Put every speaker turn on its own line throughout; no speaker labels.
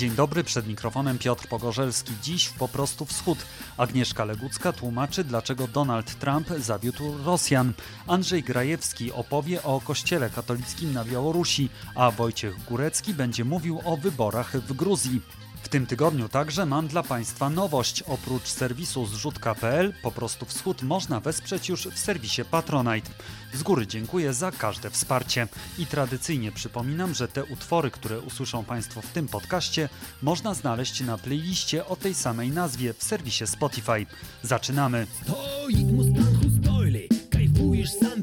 Dzień dobry, przed mikrofonem Piotr Pogorzelski. Dziś w Po prostu Wschód. Agnieszka Legucka tłumaczy, dlaczego Donald Trump zawiódł Rosjan. Andrzej Grajewski opowie o kościele katolickim na Białorusi, a Wojciech Górecki będzie mówił o wyborach w Gruzji. W tym tygodniu także mam dla Państwa nowość. Oprócz serwisu zrzutka.pl, po prostu wschód można wesprzeć już w serwisie Patronite. Z góry dziękuję za każde wsparcie. I tradycyjnie przypominam, że te utwory, które usłyszą Państwo w tym podcaście, można znaleźć na playliście o tej samej nazwie w serwisie Spotify. Zaczynamy! Kajfujesz sam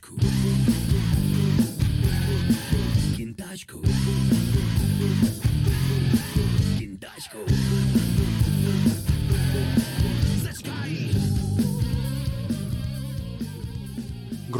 cool.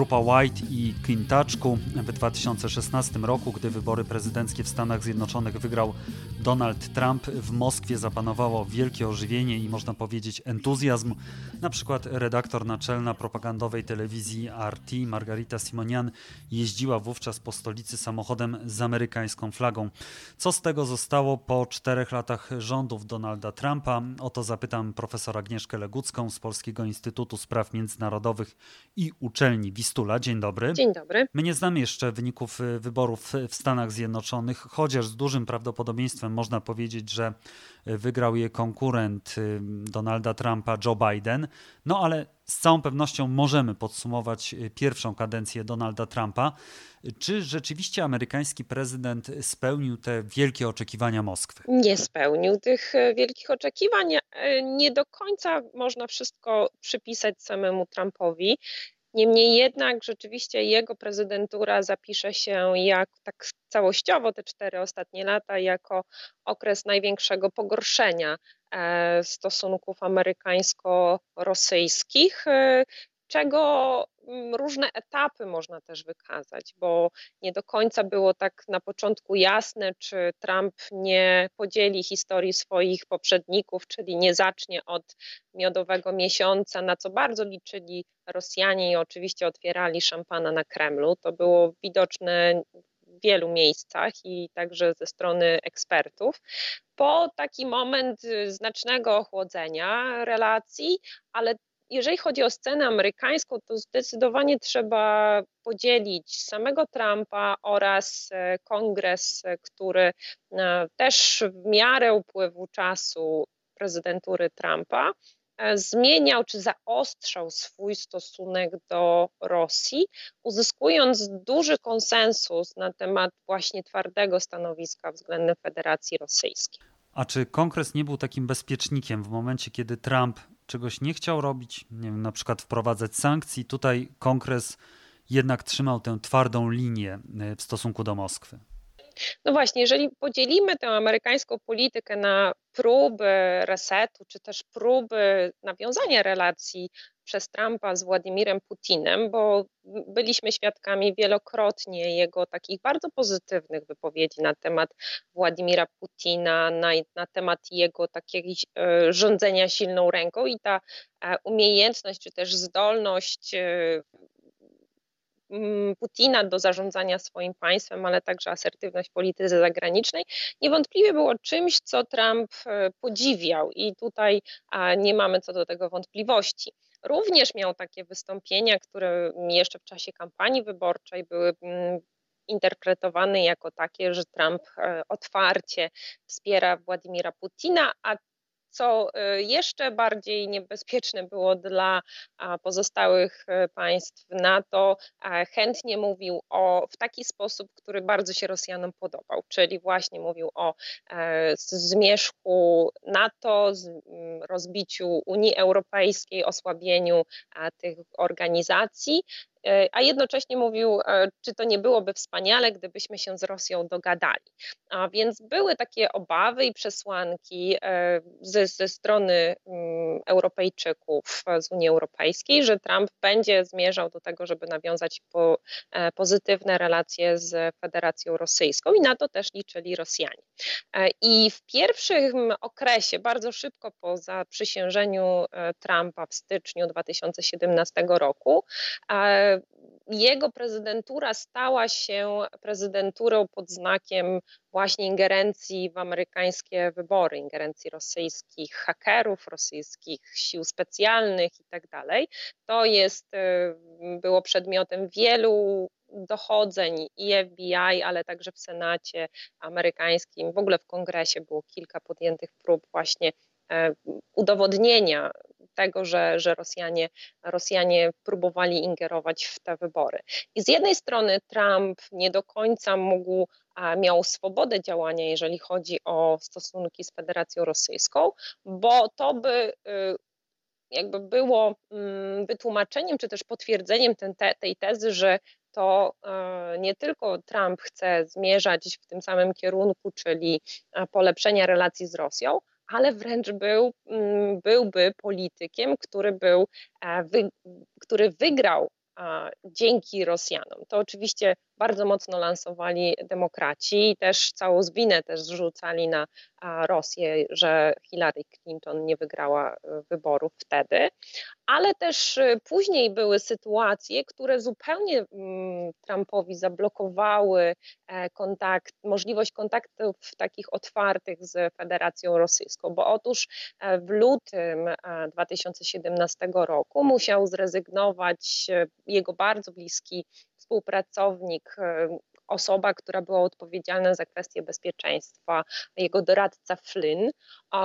Grupa White i Kintaczku w 2016 roku, gdy wybory prezydenckie w Stanach Zjednoczonych wygrał Donald Trump, w Moskwie zapanowało wielkie ożywienie i można powiedzieć entuzjazm. Na przykład redaktor naczelna propagandowej telewizji RT Margarita Simonian jeździła wówczas po stolicy samochodem z amerykańską flagą. Co z tego zostało po czterech latach rządów Donalda Trumpa? O to zapytam profesor Agnieszkę Legucką z Polskiego Instytutu Spraw Międzynarodowych i Uczelni Wistula. Dzień dobry.
Dzień dobry.
My nie znamy jeszcze wyników y, wyborów w Stanach Zjednoczonych, chociaż z dużym prawdopodobieństwem można powiedzieć, że y, wygrał je konkurent y, Donalda Trumpa, Joe Biden. No ale z całą pewnością możemy podsumować pierwszą kadencję Donalda Trumpa. Czy rzeczywiście amerykański prezydent spełnił te wielkie oczekiwania Moskwy?
Nie spełnił tych wielkich oczekiwań. Nie do końca można wszystko przypisać samemu Trumpowi. Niemniej jednak rzeczywiście jego prezydentura zapisze się jak tak całościowo te cztery ostatnie lata jako okres największego pogorszenia e, stosunków amerykańsko-rosyjskich, e, czego mm, różne etapy można też wykazać, bo nie do końca było tak na początku jasne, czy Trump nie podzieli historii swoich poprzedników, czyli nie zacznie od miodowego miesiąca, na co bardzo liczyli Rosjanie i oczywiście otwierali szampana na Kremlu. To było widoczne w wielu miejscach i także ze strony ekspertów. Po taki moment znacznego ochłodzenia relacji, ale jeżeli chodzi o scenę amerykańską, to zdecydowanie trzeba podzielić samego Trumpa oraz e, kongres, e, który e, też w miarę upływu czasu prezydentury Trumpa zmieniał czy zaostrzał swój stosunek do Rosji, uzyskując duży konsensus na temat właśnie twardego stanowiska względem Federacji Rosyjskiej.
A czy kongres nie był takim bezpiecznikiem w momencie, kiedy Trump czegoś nie chciał robić, nie wiem, na przykład wprowadzać sankcji. Tutaj kongres jednak trzymał tę twardą linię e, w stosunku do Moskwy.
No właśnie, jeżeli podzielimy tę amerykańską politykę na próby resetu, czy też próby nawiązania relacji przez Trumpa z Władimirem Putinem, bo byliśmy świadkami wielokrotnie jego takich bardzo pozytywnych wypowiedzi na temat Władimira Putina, na, na temat jego takiego e, rządzenia silną ręką i ta e, umiejętność, czy też zdolność e, Putina do zarządzania swoim państwem, ale także asertywność polityce zagranicznej, niewątpliwie było czymś, co Trump e, podziwiał i tutaj nie mamy co do tego wątpliwości. Również miał takie wystąpienia, które jeszcze w czasie kampanii wyborczej były mm, interpretowane jako takie, że Trump e, otwarcie wspiera Władimira Putina, a co y, jeszcze bardziej niebezpieczne było dla pozostałych y, państw NATO, chętnie mówił o, w taki sposób, który bardzo się Rosjanom podobał, czyli właśnie mówił o e, zmierzchu NATO, rozbiciu Unii Europejskiej, osłabieniu tych organizacji a jednocześnie mówił, czy to nie byłoby wspaniale, gdybyśmy się z Rosją dogadali. A więc były takie obawy i przesłanki ze, ze strony mm, Europejczyków z Unii Europejskiej, że Trump będzie zmierzał do tego, żeby nawiązać po, pozytywne relacje z Federacją Rosyjską i na to też liczyli Rosjanie. I w pierwszym okresie, bardzo szybko po zaprzysiężeniu Trumpa w styczniu 2017 roku, jego prezydentura stała się prezydenturą pod znakiem właśnie ingerencji w amerykańskie wybory, ingerencji rosyjskich hakerów, rosyjskich sił specjalnych itd. Tak to jest, było przedmiotem wielu dochodzeń i FBI, ale także w Senacie amerykańskim, w ogóle w kongresie było kilka podjętych prób właśnie e, udowodnienia tego, że, że Rosjanie, Rosjanie próbowali ingerować w te wybory. I z jednej strony Trump nie do końca mógł miał swobodę działania, jeżeli chodzi o stosunki z Federacją Rosyjską, bo to by y, jakby było mm, wytłumaczeniem czy też potwierdzeniem ten, te, tej tezy, że to e, nie tylko Trump chce zmierzać w tym samym kierunku, czyli e, polepszenia relacji z Rosją, ale wręcz był, mm, byłby politykiem, który, był, e, który wygrał dzięki Rosjanom. To oczywiście bardzo mocno lansowali demokraci i też całą zwinę też zrzucali na Rosję, że Hillary Clinton nie wygrała e, wyborów wtedy, ale też e, później były sytuacje, które zupełnie mm, Trumpowi zablokowały e, kontakt, możliwość kontaktów takich otwartych z Federacją Rosyjską, bo otóż w lutym 2017 roku musiał zrezygnować jego bardzo bliski współpracownik, e, osoba, która była odpowiedzialna za kwestie bezpieczeństwa, jego doradca Flynn,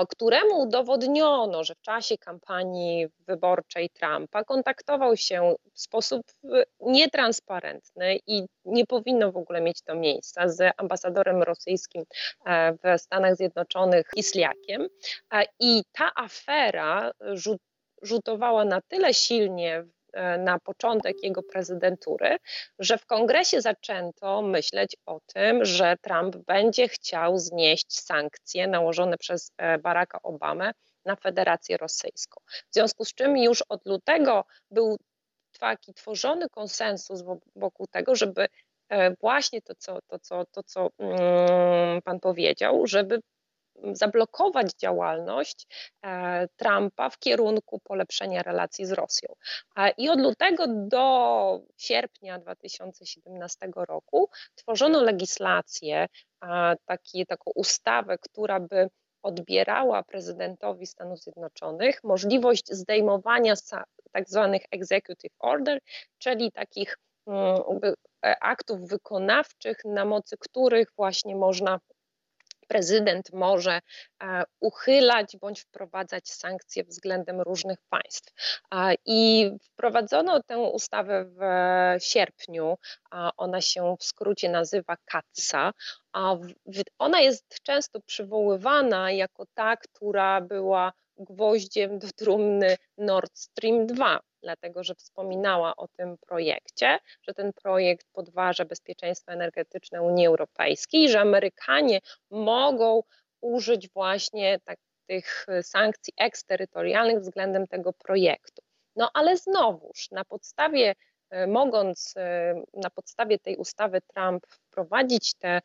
któremu udowodniono, że w czasie kampanii wyborczej Trumpa kontaktował się w sposób e, nietransparentny i nie powinno w ogóle mieć to miejsca z ambasadorem rosyjskim e, w Stanach Zjednoczonych Isliakiem. I ta afera rzutowała na tyle silnie E, na początek jego prezydentury, że w kongresie zaczęto myśleć o tym, że Trump będzie chciał znieść sankcje nałożone przez e, Baracka Obamę na Federację Rosyjską. W związku z czym już od lutego był taki tworzony konsensus wokół tego, żeby e, właśnie to, co, to, co, to, co mm, pan powiedział, żeby zablokować działalność e, Trumpa w kierunku polepszenia relacji z Rosją. I od lutego do sierpnia 2017 roku tworzono legislację, taki, taką ustawę, która by odbierała prezydentowi Stanów Zjednoczonych możliwość zdejmowania tak zwanych executive order, czyli takich mm, e, aktów wykonawczych, na mocy których właśnie można prezydent może e, uchylać bądź wprowadzać sankcje względem różnych państw. I wprowadzono tę ustawę w sierpniu. Ona się w skrócie nazywa CATSA. Ona jest często przywoływana jako ta, która była gwoździem do trumny Nord Stream 2 dlatego że wspominała o tym projekcie, że ten projekt podważa bezpieczeństwo energetyczne Unii Europejskiej że Amerykanie mogą użyć właśnie tak, tych sankcji eksterytorialnych względem tego projektu. No ale znowuż na podstawie e, mogąc e, na podstawie tej ustawy Trump wprowadzić te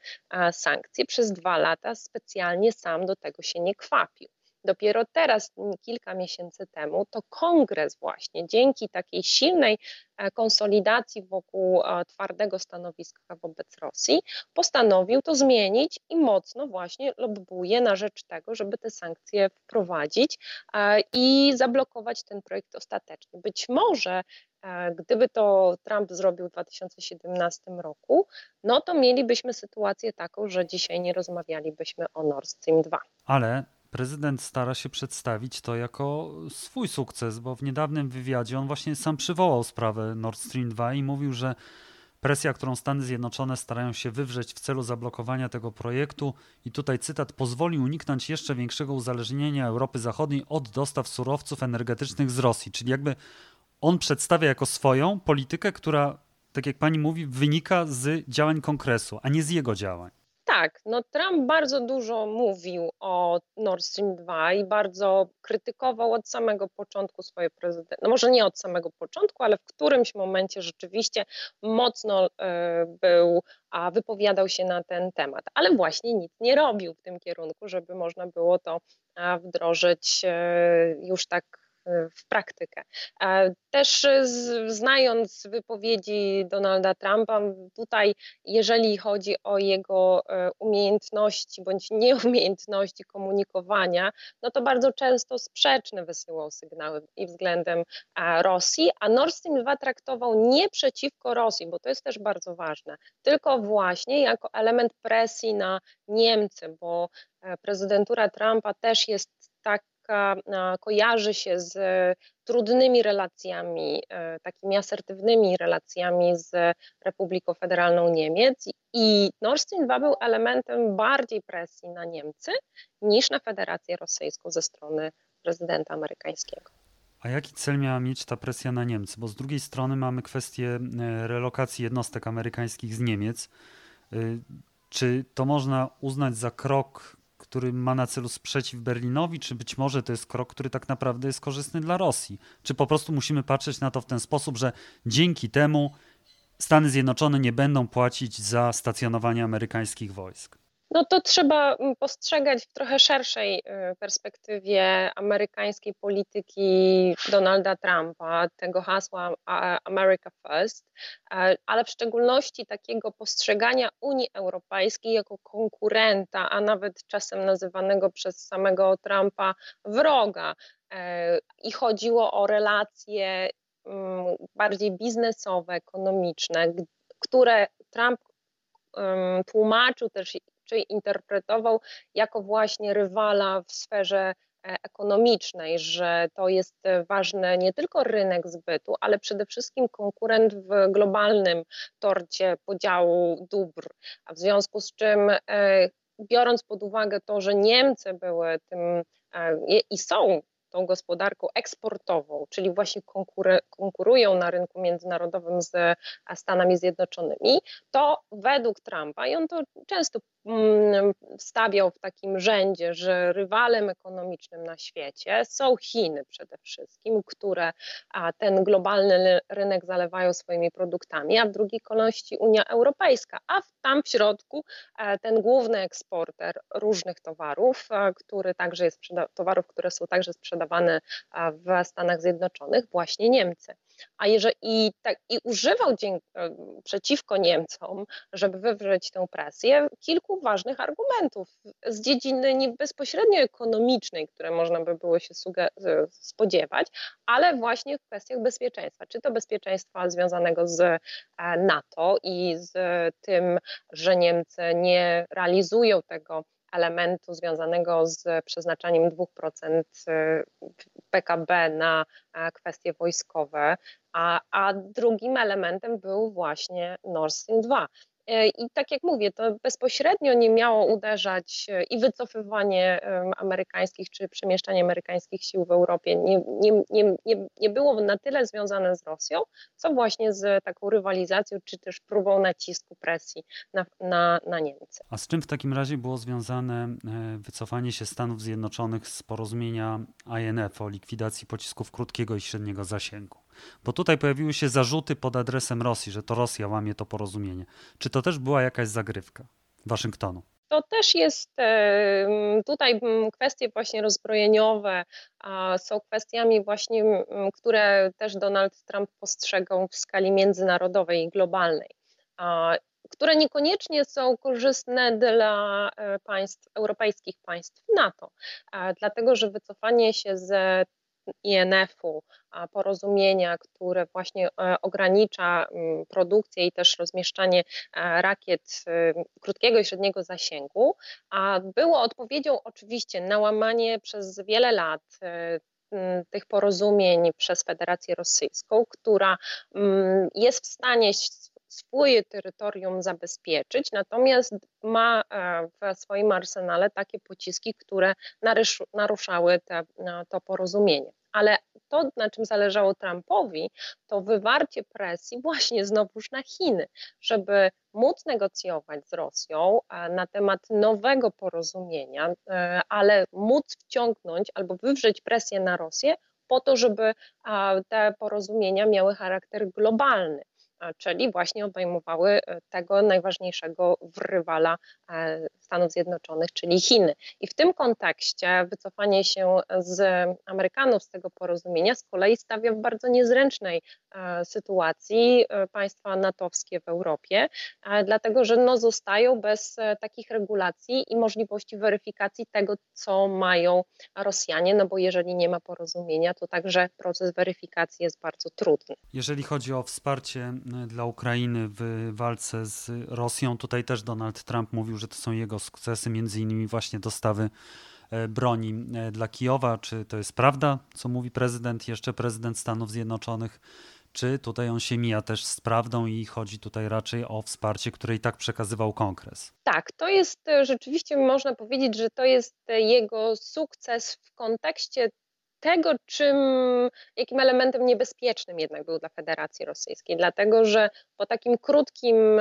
sankcje, przez dwa lata specjalnie sam do tego się nie kwapił. Dopiero teraz, kilka miesięcy temu, to kongres właśnie dzięki takiej silnej e, konsolidacji wokół e, twardego stanowiska wobec Rosji postanowił to zmienić i mocno właśnie lobbuje na rzecz tego, żeby te sankcje wprowadzić e, i zablokować ten projekt ostatecznie. Być może Gdyby to Trump zrobił w 2017 roku, no to mielibyśmy sytuację taką, że dzisiaj nie rozmawialibyśmy o Nord Stream 2.
Ale prezydent stara się przedstawić to jako swój sukces, bo w niedawnym wywiadzie on właśnie sam przywołał sprawę Nord Stream 2 i mówił, że presja, którą Stany Zjednoczone starają się wywrzeć w celu zablokowania tego projektu, i tutaj cytat, pozwoli uniknąć jeszcze większego uzależnienia Europy Zachodniej od dostaw surowców energetycznych z Rosji. Czyli jakby on przedstawia jako swoją politykę, która, tak jak pani mówi, wynika z działań kongresu, a nie z jego działań.
Tak, no Trump bardzo dużo mówił o Nord Stream 2 i bardzo krytykował od samego początku swojej prezydencji. No może nie od samego początku, ale w którymś momencie rzeczywiście mocno e, był, a wypowiadał się na ten temat, ale właśnie nic nie robił w tym kierunku, żeby można było to wdrożyć e, już tak w praktykę. Też znając wypowiedzi Donalda Trumpa, tutaj jeżeli chodzi o jego e, umiejętności bądź nieumiejętności komunikowania, no to bardzo często sprzeczne wysyłał sygnały i względem Rosji, a Nord Stream 2 traktował nie przeciwko Rosji, bo to jest też bardzo ważne, tylko właśnie jako element presji na Niemcy, bo e, prezydentura Trumpa też jest tak kojarzy się z trudnymi relacjami, e, takimi asertywnymi relacjami z Republiką Federalną Niemiec i Nord Stream 2 był elementem bardziej presji na Niemcy niż na Federację Rosyjską ze strony prezydenta amerykańskiego.
A jaki cel miała mieć ta presja na Niemcy? Bo z drugiej strony mamy kwestię e, relokacji jednostek amerykańskich z Niemiec. E, czy to można uznać za krok który ma na celu sprzeciw Berlinowi, czy być może to jest krok, który tak naprawdę jest korzystny dla Rosji? Czy po prostu musimy patrzeć na to w ten sposób, że dzięki temu Stany Zjednoczone nie będą płacić za stacjonowanie amerykańskich wojsk?
No to trzeba mm, postrzegać w trochę szerszej y, perspektywie amerykańskiej polityki Donalda Trumpa, tego hasła America First, ale w szczególności takiego postrzegania Unii Europejskiej jako konkurenta, a nawet czasem nazywanego przez samego Trumpa wroga. E, I chodziło o relacje mm, bardziej biznesowe, ekonomiczne, które Trump tłumaczył też interpretował jako właśnie rywala w sferze e, ekonomicznej, że to jest ważny nie tylko rynek zbytu, ale przede wszystkim konkurent w globalnym torcie podziału dóbr. A w związku z czym, e, biorąc pod uwagę to, że Niemcy były tym e, i są tą gospodarką eksportową, czyli właśnie konkurują na rynku międzynarodowym z Stanami Zjednoczonymi, to według Trumpa, i on to często stawiał w takim rzędzie, że rywalem ekonomicznym na świecie są Chiny przede wszystkim, które ten globalny rynek zalewają swoimi produktami, a w drugiej kolejności Unia Europejska, a tam w środku e, ten główny eksporter różnych towarów, e, który także jest towarów, które są także sprzedawane sprzedawane w Stanach Zjednoczonych, właśnie Niemcy. A jeżeli i, tak, i używał e, przeciwko Niemcom, żeby wywrzeć tę presję, kilku ważnych argumentów z dziedziny nie bezpośrednio ekonomicznej, które można by było się spodziewać, ale właśnie w kwestiach bezpieczeństwa. Czy to bezpieczeństwa związanego z e, NATO i z tym, że Niemcy nie realizują tego elementu związanego z przeznaczaniem 2% y, PKB na e, kwestie wojskowe, a, a drugim elementem był właśnie Nord Stream 2. E, I tak jak mówię, to bezpośrednio nie miało uderzać e, i wycofywanie amerykańskich czy przemieszczanie amerykańskich sił w Europie nie, nie, nie, nie, nie było na tyle związane z Rosją, co właśnie z taką rywalizacją czy też próbą nacisku presji na, na, na Niemcy.
A z czym w takim razie było związane e, wycofanie się Stanów Zjednoczonych z porozumienia INF o likwidacji pocisków krótkiego i średniego zasięgu? Bo tutaj pojawiły się zarzuty pod adresem Rosji, że to Rosja łamie to porozumienie. Czy to też była jakaś zagrywka Waszyngtonu?
To też jest tutaj kwestie właśnie rozbrojeniowe, są kwestiami właśnie, które też Donald Trump postrzegał w skali międzynarodowej i globalnej które niekoniecznie są korzystne dla e, państw, europejskich państw NATO, dlatego że wycofanie się z INF-u, porozumienia, które właśnie e, ogranicza mm, produkcję i też rozmieszczanie e, rakiet y, krótkiego i średniego zasięgu, a było odpowiedzią oczywiście na łamanie przez wiele lat e, tych porozumień przez Federację Rosyjską, która mm, jest w stanie swoje terytorium zabezpieczyć, natomiast ma w swoim arsenale takie pociski, które naruszały te, to porozumienie. Ale to, na czym zależało Trumpowi, to wywarcie presji właśnie znowuż na Chiny, żeby móc negocjować z Rosją e, na temat nowego porozumienia, e, ale móc wciągnąć albo wywrzeć presję na Rosję po to, żeby te porozumienia miały charakter globalny czyli właśnie obejmowały e, tego najważniejszego rywala e, Stanów Zjednoczonych, czyli Chiny. I w tym kontekście wycofanie się z Amerykanów z tego porozumienia z kolei stawia w bardzo niezręcznej e, sytuacji państwa natowskie w Europie, dlatego że no, zostają bez takich regulacji i możliwości weryfikacji tego, co mają Rosjanie, no bo jeżeli nie ma porozumienia, to także proces weryfikacji jest bardzo trudny.
Jeżeli chodzi o wsparcie dla Ukrainy w walce z Rosją. Tutaj też Donald Trump mówił, że to są jego sukcesy, między innymi właśnie dostawy e, broni e, dla Kijowa. Czy to jest prawda, co mówi prezydent, jeszcze prezydent Stanów Zjednoczonych? Czy tutaj on się mija też z prawdą i chodzi tutaj raczej o wsparcie, które i tak przekazywał kongres?
Tak, to jest e, rzeczywiście, można powiedzieć, że to jest jego sukces w kontekście tego, czym, jakim elementem niebezpiecznym jednak był dla Federacji Rosyjskiej, dlatego że po takim krótkim,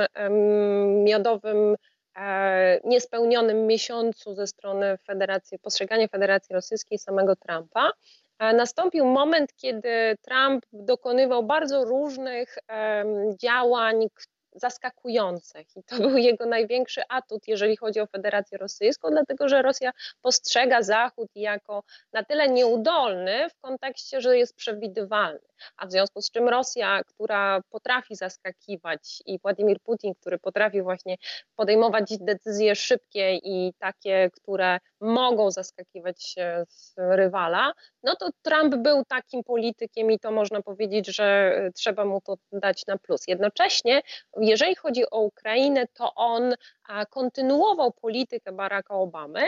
miodowym, e, niespełnionym miesiącu ze strony Federacji, postrzegania Federacji Rosyjskiej samego Trumpa, e, nastąpił moment, kiedy Trump dokonywał bardzo różnych działań, zaskakujących i to był jego największy atut, jeżeli chodzi o Federację Rosyjską, dlatego że Rosja postrzega Zachód jako na tyle nieudolny w kontekście, że jest przewidywalny, a w związku z czym Rosja, która potrafi zaskakiwać i Władimir Putin, który potrafi właśnie podejmować decyzje szybkie i takie, które mogą zaskakiwać rywala, no to Trump był takim politykiem i to można powiedzieć, że trzeba mu to dać na plus. Jednocześnie jeżeli chodzi o Ukrainę, to on kontynuował politykę Baracka Obamy,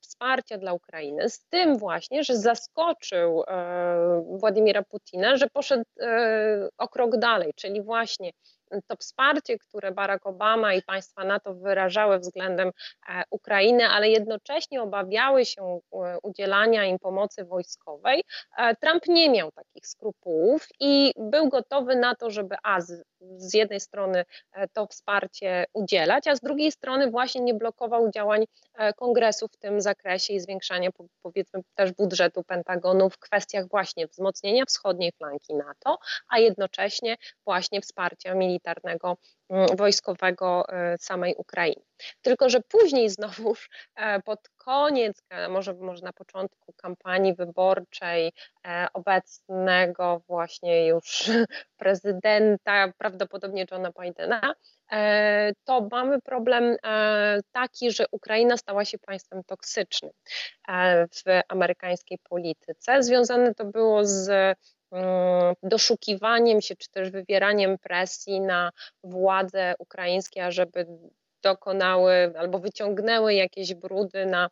wsparcia dla Ukrainy, z tym właśnie, że zaskoczył e, Władimira Putina, że poszedł e, o krok dalej, czyli właśnie to wsparcie, które Barack Obama i państwa NATO wyrażały względem e, Ukrainy, ale jednocześnie obawiały się e, udzielania im pomocy wojskowej, e, Trump nie miał takich skrupułów i był gotowy na to, żeby a z, jednej strony to wsparcie udzielać, a z drugiej strony właśnie nie blokował działań kongresu w tym zakresie i zwiększania powiedzmy też budżetu Pentagonu w kwestiach właśnie wzmocnienia wschodniej flanki NATO, a jednocześnie właśnie wsparcia militarnego wojskowego e, samej Ukrainy. Tylko, że później znowuż e, pod koniec, e, może, może na początku kampanii wyborczej obecnego właśnie już prezydenta, prawdopodobnie Johna Bidena, to mamy problem taki, że Ukraina stała się państwem toksycznym w amerykańskiej polityce. Związane to było z Mm, doszukiwaniem się, czy też wywieraniem presji na władze ukraińskie, ażeby dokonały albo wyciągnęły jakieś brudy na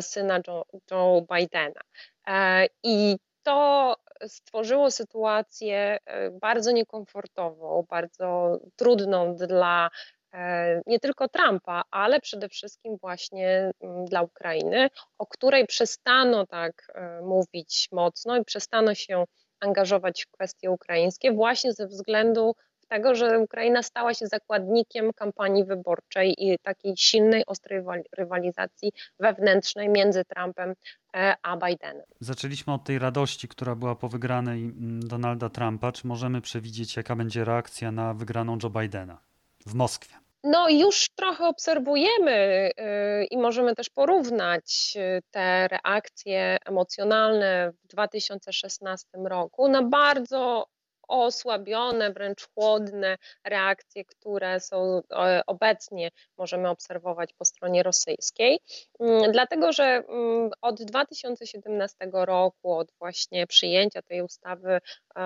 syna Joe, Joe Bidena. E, I to stworzyło sytuację e, bardzo niekomfortową, bardzo trudną dla e, nie tylko Trumpa, ale przede wszystkim właśnie mm, dla Ukrainy, o której przestano tak mówić mocno i przestano się angażować w kwestie ukraińskie właśnie ze względu tego, że Ukraina stała się zakładnikiem kampanii wyborczej i takiej silnej, ostrej rywalizacji wewnętrznej między Trumpem e, a Bidenem.
Zaczęliśmy od tej radości, która była po wygranej mm, Donalda Trumpa. Czy możemy przewidzieć, jaka będzie reakcja na wygraną Joe Bidena w Moskwie?
No, już trochę obserwujemy y, i możemy też porównać y, te reakcje emocjonalne w 2016 roku na bardzo osłabione, wręcz chłodne reakcje, które są obecnie możemy obserwować po stronie rosyjskiej. Mm, dlatego, że mm, od 2017 roku, od właśnie przyjęcia tej ustawy,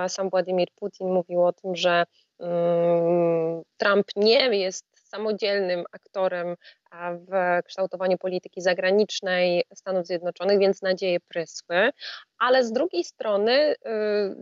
sam Władimir Putin mówił o tym, że mm, Trump nie jest samodzielnym aktorem w kształtowaniu polityki zagranicznej Stanów Zjednoczonych, więc nadzieje prysły. Ale z drugiej strony y,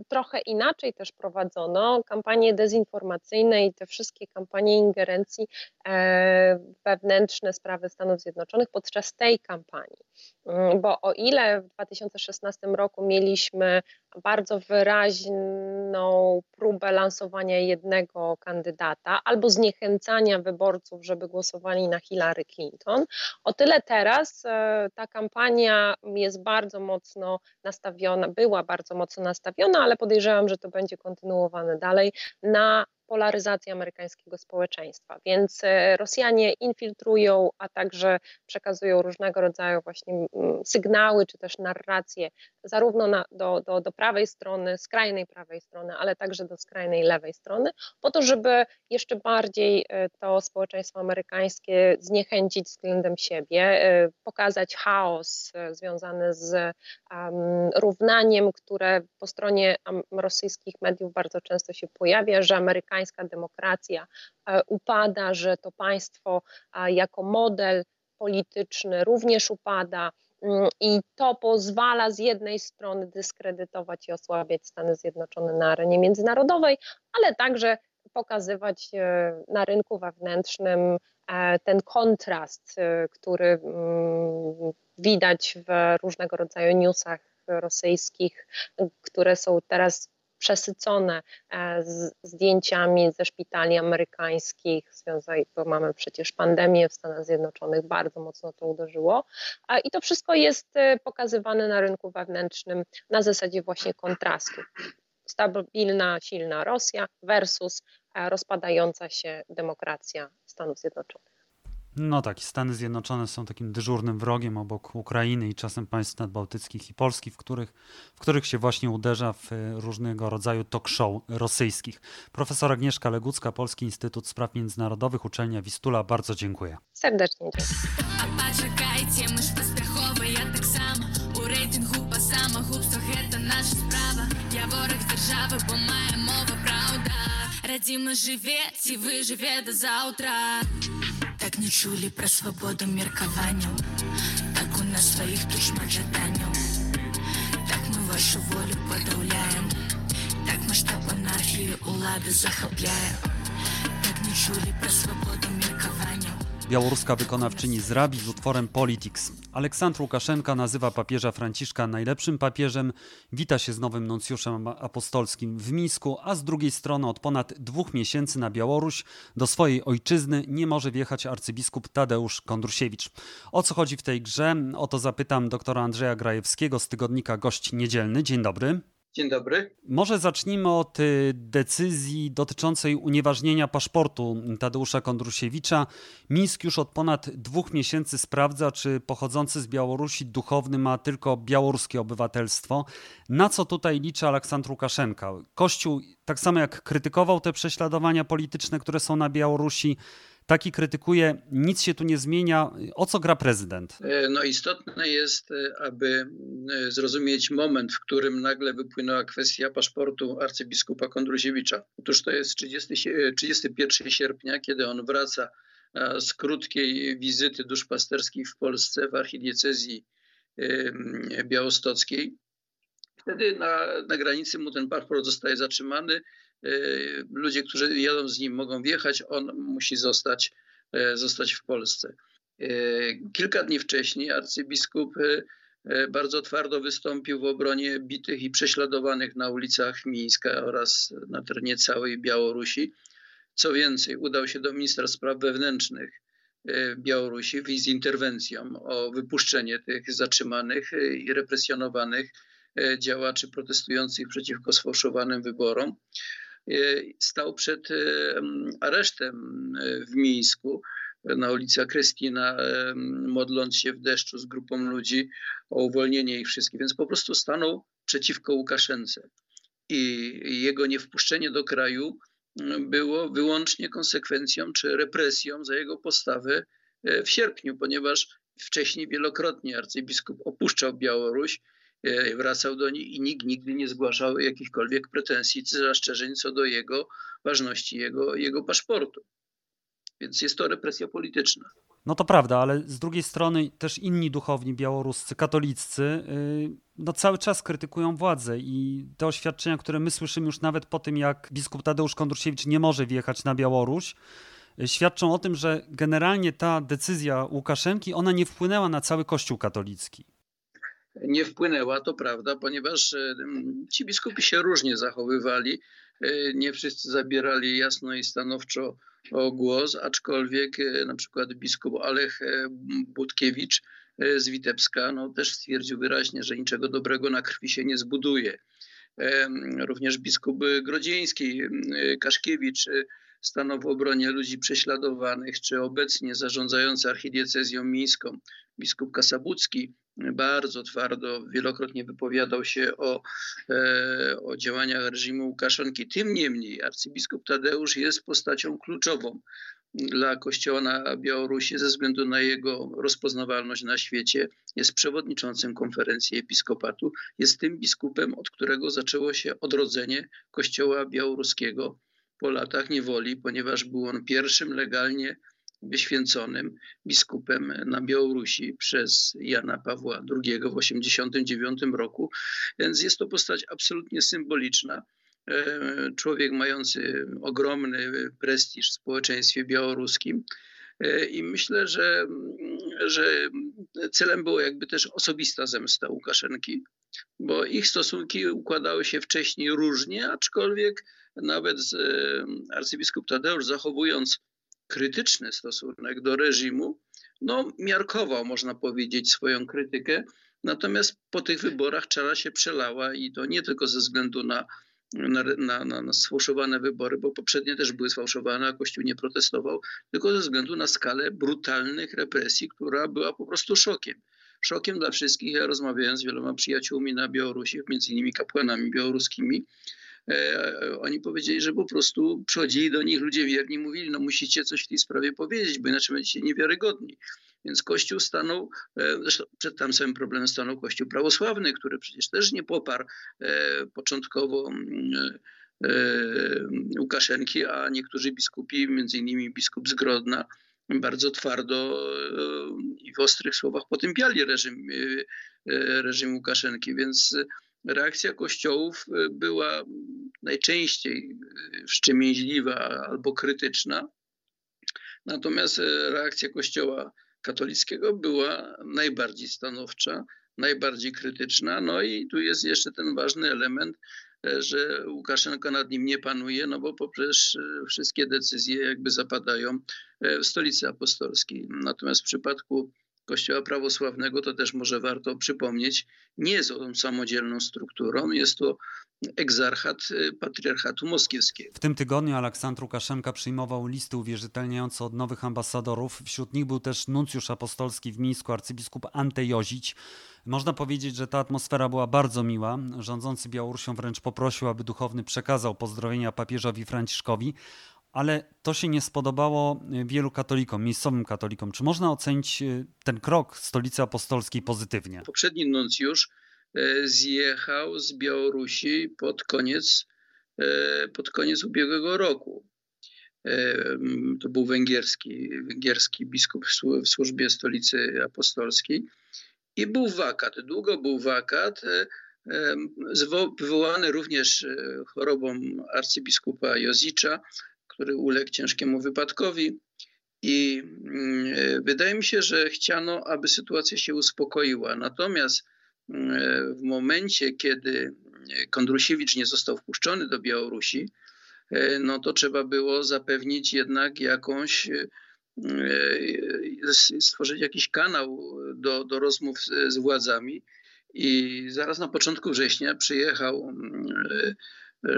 trochę inaczej też prowadzono kampanie dezinformacyjne i te wszystkie kampanie ingerencji e, wewnętrzne sprawy Stanów Zjednoczonych podczas tej kampanii. Mm, bo o ile w 2016 roku mieliśmy bardzo wyraźną próbę lansowania jednego kandydata albo zniechęcania wyborców, żeby głosowali na Hillary Clinton, o tyle teraz e, ta kampania jest bardzo mocno nastawiona, była bardzo mocno nastawiona, ale podejrzewam, że to będzie kontynuowane dalej na polaryzacji amerykańskiego społeczeństwa. Więc e, Rosjanie infiltrują, a także przekazują różnego rodzaju właśnie mm, sygnały czy też narracje zarówno na, do, do, do prawej strony, skrajnej prawej strony, ale także do skrajnej lewej strony, po to, żeby jeszcze bardziej e, to społeczeństwo amerykańskie zniechęcić względem siebie, e, pokazać chaos związany z um, równaniem, które po stronie rosyjskich mediów bardzo często się pojawia, że Amerykanie amerykańska demokracja e, upada, że to państwo jako model polityczny również upada. Mm, I to pozwala z jednej strony dyskredytować i osłabiać Stany Zjednoczone na arenie międzynarodowej, ale także pokazywać e, na rynku wewnętrznym e, ten kontrast, który mm, widać w różnego rodzaju newsach rosyjskich, które są teraz przesycone e, zdjęciami ze szpitali amerykańskich, bo mamy przecież pandemię w Stanach Zjednoczonych, bardzo mocno to uderzyło. I to wszystko jest e, pokazywane na rynku wewnętrznym na zasadzie właśnie kontrastu. Stabilna, silna Rosja versus e, rozpadająca się demokracja Stanów Zjednoczonych.
No tak, Stany Zjednoczone są takim dyżurnym wrogiem obok Ukrainy i czasem państw nadbałtyckich i Polski, w których, w których się właśnie uderza w e, różnego rodzaju talk show rosyjskich. Profesor Agnieszka Legucka, Polski Instytut Spraw Międzynarodowych, uczelnia Wistula, bardzo dziękuję.
Serdecznie dziękuję. Радімо живець і виживе до завтра. Так не чули про свободу міркованню, так у нас своїх душман жаданню, так ми вашу волю подавляємо, так масштаб анархії улады захопляє, так не чули про свободу міркованню. Białoruska wykonawczyni zrabi z utworem Politics. Aleksandr Łukaszenka nazywa papieża Franciszka najlepszym papieżem, wita się z nowym nuncjuszem apostolskim w Mińsku, a z drugiej strony od ponad dwóch miesięcy na Białoruś do swojej ojczyzny nie może wjechać arcybiskup Tadeusz Kondrusiewicz. O co chodzi w tej grze? O to zapytam doktora Andrzeja Grajewskiego z tygodnika Gość Niedzielny. Dzień dobry.
Dzień dobry.
Może zacznijmy od y, decyzji dotyczącej unieważnienia paszportu Tadeusza Kondrusiewicza. Mińsk już od ponad dwóch miesięcy sprawdza, czy pochodzący z Białorusi duchowny ma tylko białoruskie obywatelstwo. Na co tutaj liczy Aleksandr Łukaszenka? Kościół, tak samo jak krytykował te prześladowania polityczne, które są na Białorusi, taki krytykuje, nic się tu nie zmienia. O co gra prezydent?
E, no istotne jest, e, aby e, zrozumieć moment, w którym nagle wypłynęła kwestia paszportu arcybiskupa Kondruziewicza. Otóż to jest 30, 31 sierpnia, kiedy on wraca z krótkiej wizyty duszpasterskiej w Polsce w archidiecezji białostockiej. Wtedy na, na granicy mu ten paszport zostaje zatrzymany Y, ludzie, którzy jadą z nim, mogą wjechać, on musi zostać, y, zostać w Polsce. Y, kilka dni wcześniej arcybiskup bardzo twardo wystąpił w obronie bitych i prześladowanych na ulicach Mińska oraz na terenie całej Białorusi. Co więcej, udał się do ministra spraw wewnętrznych Białorusi z interwencją o wypuszczenie tych zatrzymanych i represjonowanych działaczy protestujących przeciwko sfałszowanym wyborom. E, stał przed e, aresztem e, w Mińsku na ulicy Krystina, modląc się w deszczu z grupą ludzi o uwolnienie ich wszystkich. Więc po prostu stanął przeciwko Łukaszence. I jego niewpuszczenie do kraju było wyłącznie konsekwencją czy represją za jego postawę w sierpniu, ponieważ wcześniej wielokrotnie arcybiskup opuszczał Białoruś E, wracał do niej i nikt nigdy nie zgłaszał jakichkolwiek pretensji czy zastrzeżeń co do jego ważności, jego, jego paszportu. Więc jest to represja polityczna.
No to prawda, ale z drugiej strony też inni duchowni białoruscy, katoliccy, y, no cały czas krytykują władzę i te oświadczenia, które my słyszymy już nawet po tym, jak biskup Tadeusz Kondrusiewicz nie może wjechać na Białoruś, y, świadczą o tym, że generalnie ta decyzja Łukaszenki, ona nie wpłynęła na cały Kościół katolicki.
Nie wpłynęła, to prawda, ponieważ y, ci biskupi się różnie zachowywali. Nie wszyscy zabierali jasno i stanowczo głos, aczkolwiek e, na przykład biskup Alech e, Budkiewicz e, z Witebska no, też stwierdził wyraźnie, że niczego dobrego na krwi się nie zbuduje. Również biskup Grodzieński, Kaszkiewicz stanął w obronie ludzi prześladowanych, czy obecnie zarządzający archidiecezją mińską, biskup Kasabucki, bardzo twardo, wielokrotnie wypowiadał się o, e, o działaniach reżimu Łukaszenki. Tym niemniej arcybiskup Tadeusz jest postacią kluczową dla Kościoła na Białorusi ze względu na jego rozpoznawalność na świecie. Jest przewodniczącym konferencji episkopatu. Jest tym biskupem, od którego zaczęło się odrodzenie Kościoła białoruskiego po latach niewoli, ponieważ był on pierwszym legalnie wyświęconym biskupem na Białorusi przez Jana Pawła II w 1989 roku. Więc jest to postać absolutnie symboliczna. E, człowiek mający ogromny prestiż w społeczeństwie białoruskim. E, I myślę, że, że celem było jakby też osobista zemsta Łukaszenki, bo ich stosunki układały się wcześniej różnie, aczkolwiek nawet arcybiskup Tadeusz zachowując krytyczny stosunek do reżimu, no miarkował, można powiedzieć, swoją krytykę. Natomiast po tych wyborach czara się przelała i to nie tylko ze względu na, na, na, na sfałszowane wybory, bo poprzednie też były sfałszowane, a Kościół nie protestował, tylko ze względu na skalę brutalnych represji, która była po prostu szokiem. Szokiem dla wszystkich. Ja rozmawiałem z wieloma przyjaciółmi na Białorusi, między innymi kapłanami białoruskimi, oni powiedzieli, że po prostu przychodzili do nich ludzie wierni, mówili, no musicie coś w tej sprawie powiedzieć, bo inaczej będziecie niewiarygodni. Więc Kościół stanął, e, zresztą przed tam samym problemem stanął Kościół prawosławny, który przecież też nie poparł e, początkowo mm, Łukaszenki, a niektórzy biskupi, między innymi biskup z Grodna, bardzo twardo i w ostrych słowach potępiali reżim, reżim Łukaszenki, więc reakcja kościołów y, była najczęściej y, wstrzemięźliwa albo krytyczna. Natomiast y, reakcja kościoła katolickiego była najbardziej stanowcza, najbardziej krytyczna. No i tu jest jeszcze ten ważny element, że Łukaszenka nad nim nie panuje, no bo poprzez wszystkie decyzje jakby zapadają w stolicy apostolskiej. Natomiast w przypadku Kościoła prawosławnego, to też może warto przypomnieć, nie jest on samodzielną strukturą, jest to egzarchat y, patriarchatu moskiewskiego.
W tym tygodniu Aleksandr Łukaszenka przyjmował listy uwierzytelniające od nowych ambasadorów. Wśród nich był też nuncjusz apostolski w Mińsku, arcybiskup Ante Jozić. Można powiedzieć, że ta atmosfera była bardzo miła. Rządzący Białorusią wręcz poprosił, aby duchowny przekazał pozdrowienia papieżowi Franciszkowi ale to się nie spodobało y, wielu katolikom, miejscowym katolikom. Czy można ocenić y, ten krok stolicy apostolskiej pozytywnie?
Poprzedni nuncjusz y, zjechał z Białorusi pod koniec, pod koniec ubiegłego roku. To był węgierski, węgierski biskup w służbie stolicy apostolskiej. I był wakat, długo był wakat, wywołany również chorobą arcybiskupa Jozicza, który uległ ciężkiemu wypadkowi. I mm, wydaje mi się, że chciano, aby sytuacja się uspokoiła. Natomiast mm, w momencie, kiedy Kondrusiewicz nie został wpuszczony do Białorusi, e, no to trzeba było zapewnić jednak jakąś, e, stworzyć jakiś kanał do, do rozmów z, z władzami. I zaraz na początku września przyjechał mm,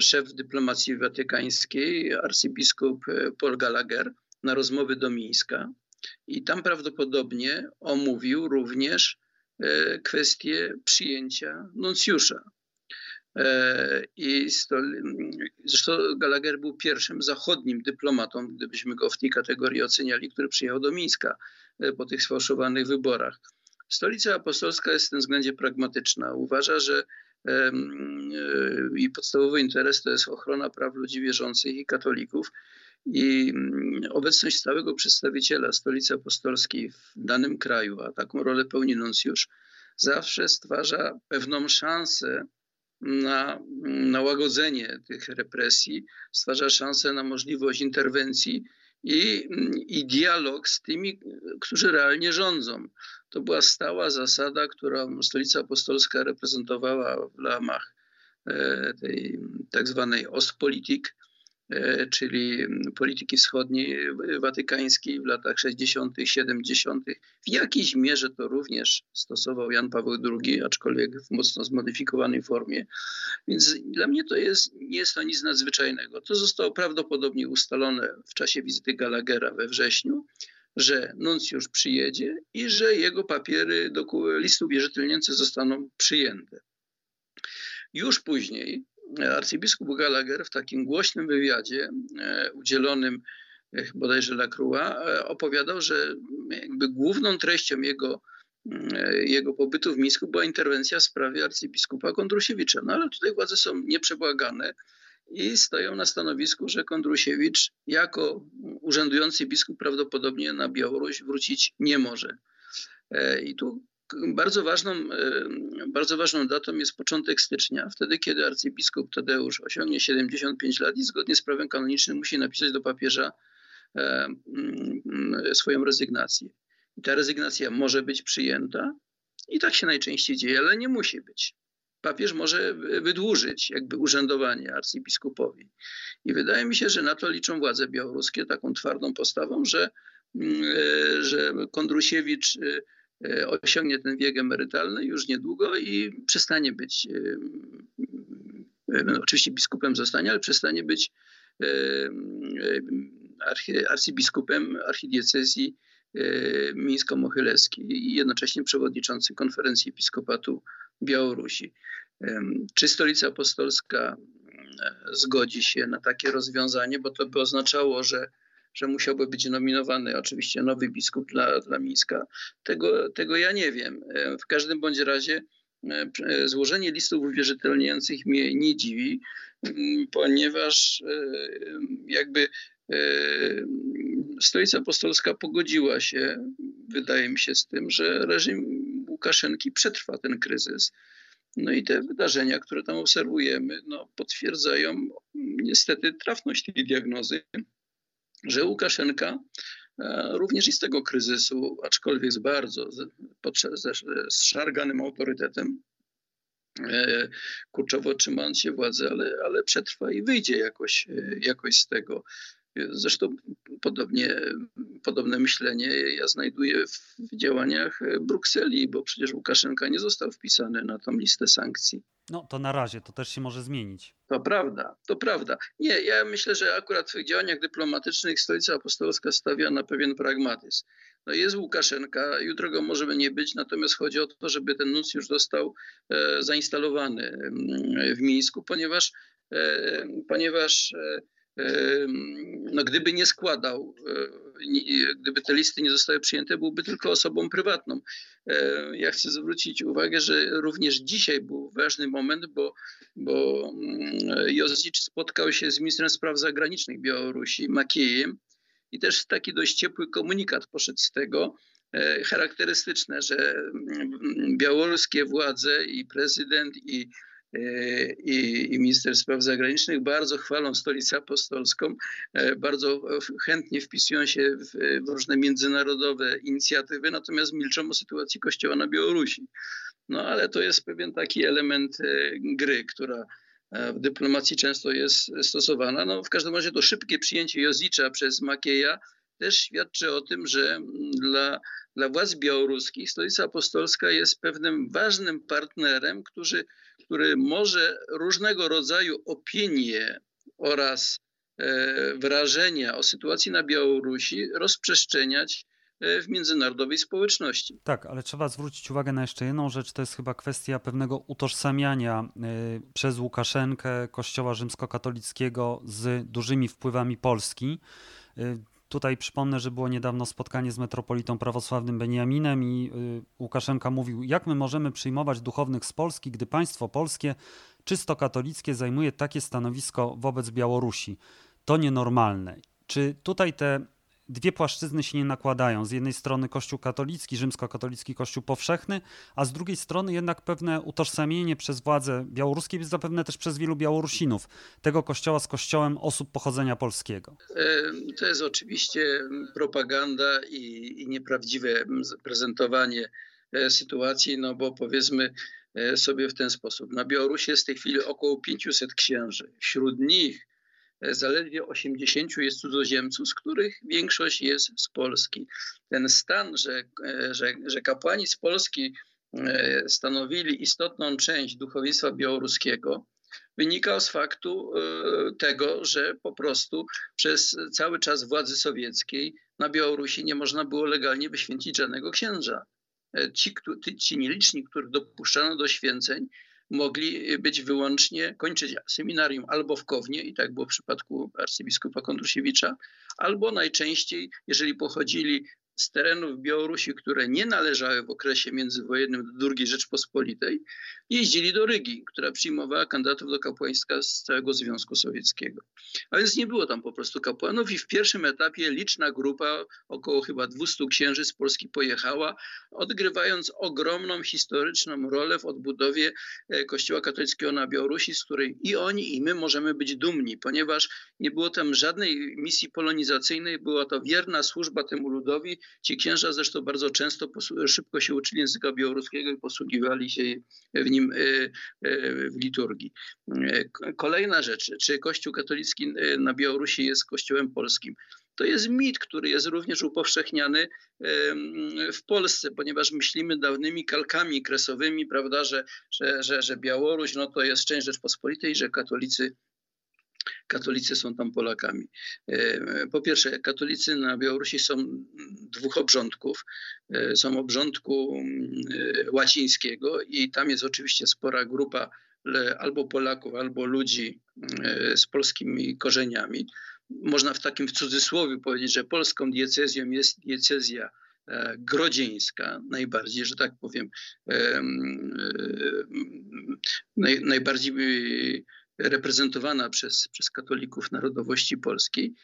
szef dyplomacji watykańskiej, arcybiskup e, Paul Gallagher, na rozmowy do Mińska i tam prawdopodobnie omówił również e, kwestię przyjęcia nuncjusza. E, I zresztą Gallagher był pierwszym zachodnim dyplomatą, gdybyśmy go w tej kategorii oceniali, który przyjechał do Mińska po tych sfałszowanych wyborach. Stolica apostolska jest w tym względzie pragmatyczna. Uważa, że i podstawowy interes to jest ochrona praw ludzi wierzących i katolików. I mm, obecność stałego przedstawiciela stolicy apostolskiej w danym kraju, a taką rolę pełni nuncjusz, zawsze stwarza pewną szansę na, na łagodzenie tych represji, stwarza szansę na możliwość interwencji i, i dialog z tymi, którzy realnie rządzą. To była stała zasada, którą Stolica Apostolska reprezentowała w ramach e, tej tak zwanej Ostpolitik, czyli polityki wschodniej e, watykańskiej w latach 60., 70. W jakiejś mierze to również stosował Jan Paweł II, aczkolwiek w mocno zmodyfikowanej formie. Więc dla mnie to jest, nie jest to nic nadzwyczajnego. To zostało prawdopodobnie ustalone w czasie wizyty Gallaghera we wrześniu, że nuncjusz przyjedzie i że jego papiery do listu zostaną przyjęte. Już później arcybiskup Gallagher w takim głośnym wywiadzie e, udzielonym e, bodajże Lacroix e, opowiadał, że jakby główną treścią jego, jego pobytu w Mińsku była interwencja w sprawie arcybiskupa Kondrusiewicza. No ale tutaj władze są nieprzebłagane i stoją na stanowisku, że Kondrusiewicz jako urzędujący biskup prawdopodobnie na Białoruś wrócić nie może. I tu bardzo ważną, bardzo ważną datą jest początek stycznia, wtedy kiedy arcybiskup Tadeusz osiągnie 75 lat i zgodnie z prawem kanonicznym musi napisać do papieża swoją rezygnację. I ta rezygnacja może być przyjęta i tak się najczęściej dzieje, ale nie musi być. Papież może wydłużyć jakby urzędowanie arcybiskupowi. I wydaje mi się, że na to liczą władze białoruskie taką twardą postawą, że, mm, e, że Kondrusiewicz E, osiągnie ten wiek emerytalny już niedługo i przestanie być, e, e, no, oczywiście biskupem zostanie, ale przestanie być arcybiskupem archidiecezji mińsko-mochylewskiej i jednocześnie przewodniczący konferencji episkopatu Białorusi. Czy stolica apostolska zgodzi się na takie rozwiązanie, bo to by oznaczało, że że musiałby być nominowany oczywiście nowy biskup dla, dla Mińska. Tego, tego ja nie wiem. E, w każdym bądź razie e, e, złożenie listów uwierzytelniających mnie nie dziwi, mm, ponieważ jakby Stolica Apostolska pogodziła się, wydaje mi się, z tym, że reżim Łukaszenki przetrwa ten kryzys. No i te wydarzenia, które tam obserwujemy, no, potwierdzają niestety trafność tej diagnozy że Łukaszenka e, również i z tego kryzysu, aczkolwiek z bardzo zszarganym autorytetem, e, kurczowo trzymając się władzy, ale, ale przetrwa i wyjdzie jakoś, e, jakoś z tego. Zresztą podobnie, podobne myślenie ja znajduję w działaniach Brukseli, bo przecież Łukaszenka nie został wpisany na tą listę sankcji.
No to na razie, to też się może zmienić.
To prawda, to prawda. Nie, ja myślę, że akurat w działaniach dyplomatycznych Stolica Apostolska stawia na pewien pragmatyzm. No jest Łukaszenka, jutro go możemy nie być, natomiast chodzi o to, żeby ten nuncjusz został e, zainstalowany mm, w Mińsku, ponieważ, e, ponieważ e, no, gdyby nie składał, e, gdyby te listy nie zostały przyjęte, byłby tylko osobą prywatną. E, ja chcę zwrócić uwagę, że również dzisiaj był ważny moment, bo, bo mm, Jozicz spotkał się z ministrem spraw zagranicznych Białorusi, Makiejem, i też taki dość ciepły komunikat poszedł z tego, e, charakterystyczne, że mm, białoruskie władze i prezydent i i, i minister spraw zagranicznych bardzo chwalą stolicę apostolską, e, bardzo chętnie wpisują się w, różne międzynarodowe inicjatywy, natomiast milczą o sytuacji Kościoła na Białorusi. No ale to jest pewien taki element e, gry, która w dyplomacji często jest stosowana. No, w każdym razie to szybkie przyjęcie Jozicza przez Makieja też świadczy o tym, że dla, dla władz białoruskich stolica apostolska jest pewnym ważnym partnerem, który który może różnego rodzaju opinie oraz e, wrażenia o sytuacji na Białorusi rozprzestrzeniać e, w międzynarodowej społeczności.
Tak, ale trzeba zwrócić uwagę na jeszcze jedną rzecz, to jest chyba kwestia pewnego utożsamiania e, przez Łukaszenkę Kościoła rzymskokatolickiego z dużymi wpływami Polski. Tutaj przypomnę, że było niedawno spotkanie z metropolitą prawosławnym Beniaminem i y, Łukaszenka mówił, jak my możemy przyjmować duchownych z Polski, gdy państwo polskie, czysto katolickie, zajmuje takie stanowisko wobec Białorusi. To nienormalne. Czy tutaj te dwie płaszczyzny się nie nakładają. Z jednej strony Kościół katolicki, rzymskokatolicki Kościół powszechny, a z drugiej strony jednak pewne utożsamienie przez władze białoruskie, zapewne też przez wielu Białorusinów, tego kościoła z kościołem osób pochodzenia polskiego.
To jest oczywiście propaganda i, i nieprawdziwe prezentowanie e, sytuacji, no bo powiedzmy e, sobie w ten sposób. Na Białorusi jest w tej chwili około 500 księży. Wśród nich zaledwie 80 jest cudzoziemców, z których większość jest z Polski. Ten stan, że, że, że kapłani z Polski e, stanowili istotną część duchowieństwa białoruskiego, wynikał z faktu e, tego, że po prostu przez cały czas władzy sowieckiej na Białorusi nie można było legalnie wyświęcić żadnego księża. E, ci, ci nieliczni, których dopuszczano do święceń, mogli być wyłącznie, kończyć seminarium albo w Kownie, i tak było w przypadku arcybiskupa Kondrusiewicza, albo najczęściej, jeżeli pochodzili z terenów Białorusi, które nie należały w okresie międzywojennym do II Rzeczpospolitej, jeździli do Rygi, która przyjmowała kandydatów do kapłaństwa z całego Związku Sowieckiego. A więc nie było tam po prostu kapłanów i w pierwszym etapie liczna grupa, około chyba 200 księży z Polski pojechała, odgrywając ogromną historyczną rolę w odbudowie e, Kościoła katolickiego na Białorusi, z której i oni, i my możemy być dumni, ponieważ nie było tam żadnej misji polonizacyjnej, była to wierna służba temu ludowi, Ci księża zresztą bardzo często szybko się uczyli języka białoruskiego i posługiwali się w nim e, e, w liturgii. E, kolejna rzecz, czy Kościół katolicki na Białorusi jest kościołem polskim? To jest mit, który jest również upowszechniany w Polsce, ponieważ myślimy dawnymi kalkami kresowymi, prawda, że, że, że, że Białoruś no to jest część Rzeczpospolitej, że katolicy katolicy są tam Polakami. E, po pierwsze, katolicy na Białorusi są dwóch obrządków. E, są obrządku e, łacińskiego i tam jest oczywiście spora grupa albo Polaków, albo ludzi z polskimi korzeniami. Można w takim w cudzysłowie powiedzieć, że polską diecezją jest diecezja grodzieńska, najbardziej, że tak powiem, naj, najbardziej reprezentowana przez, przez katolików narodowości polskiej,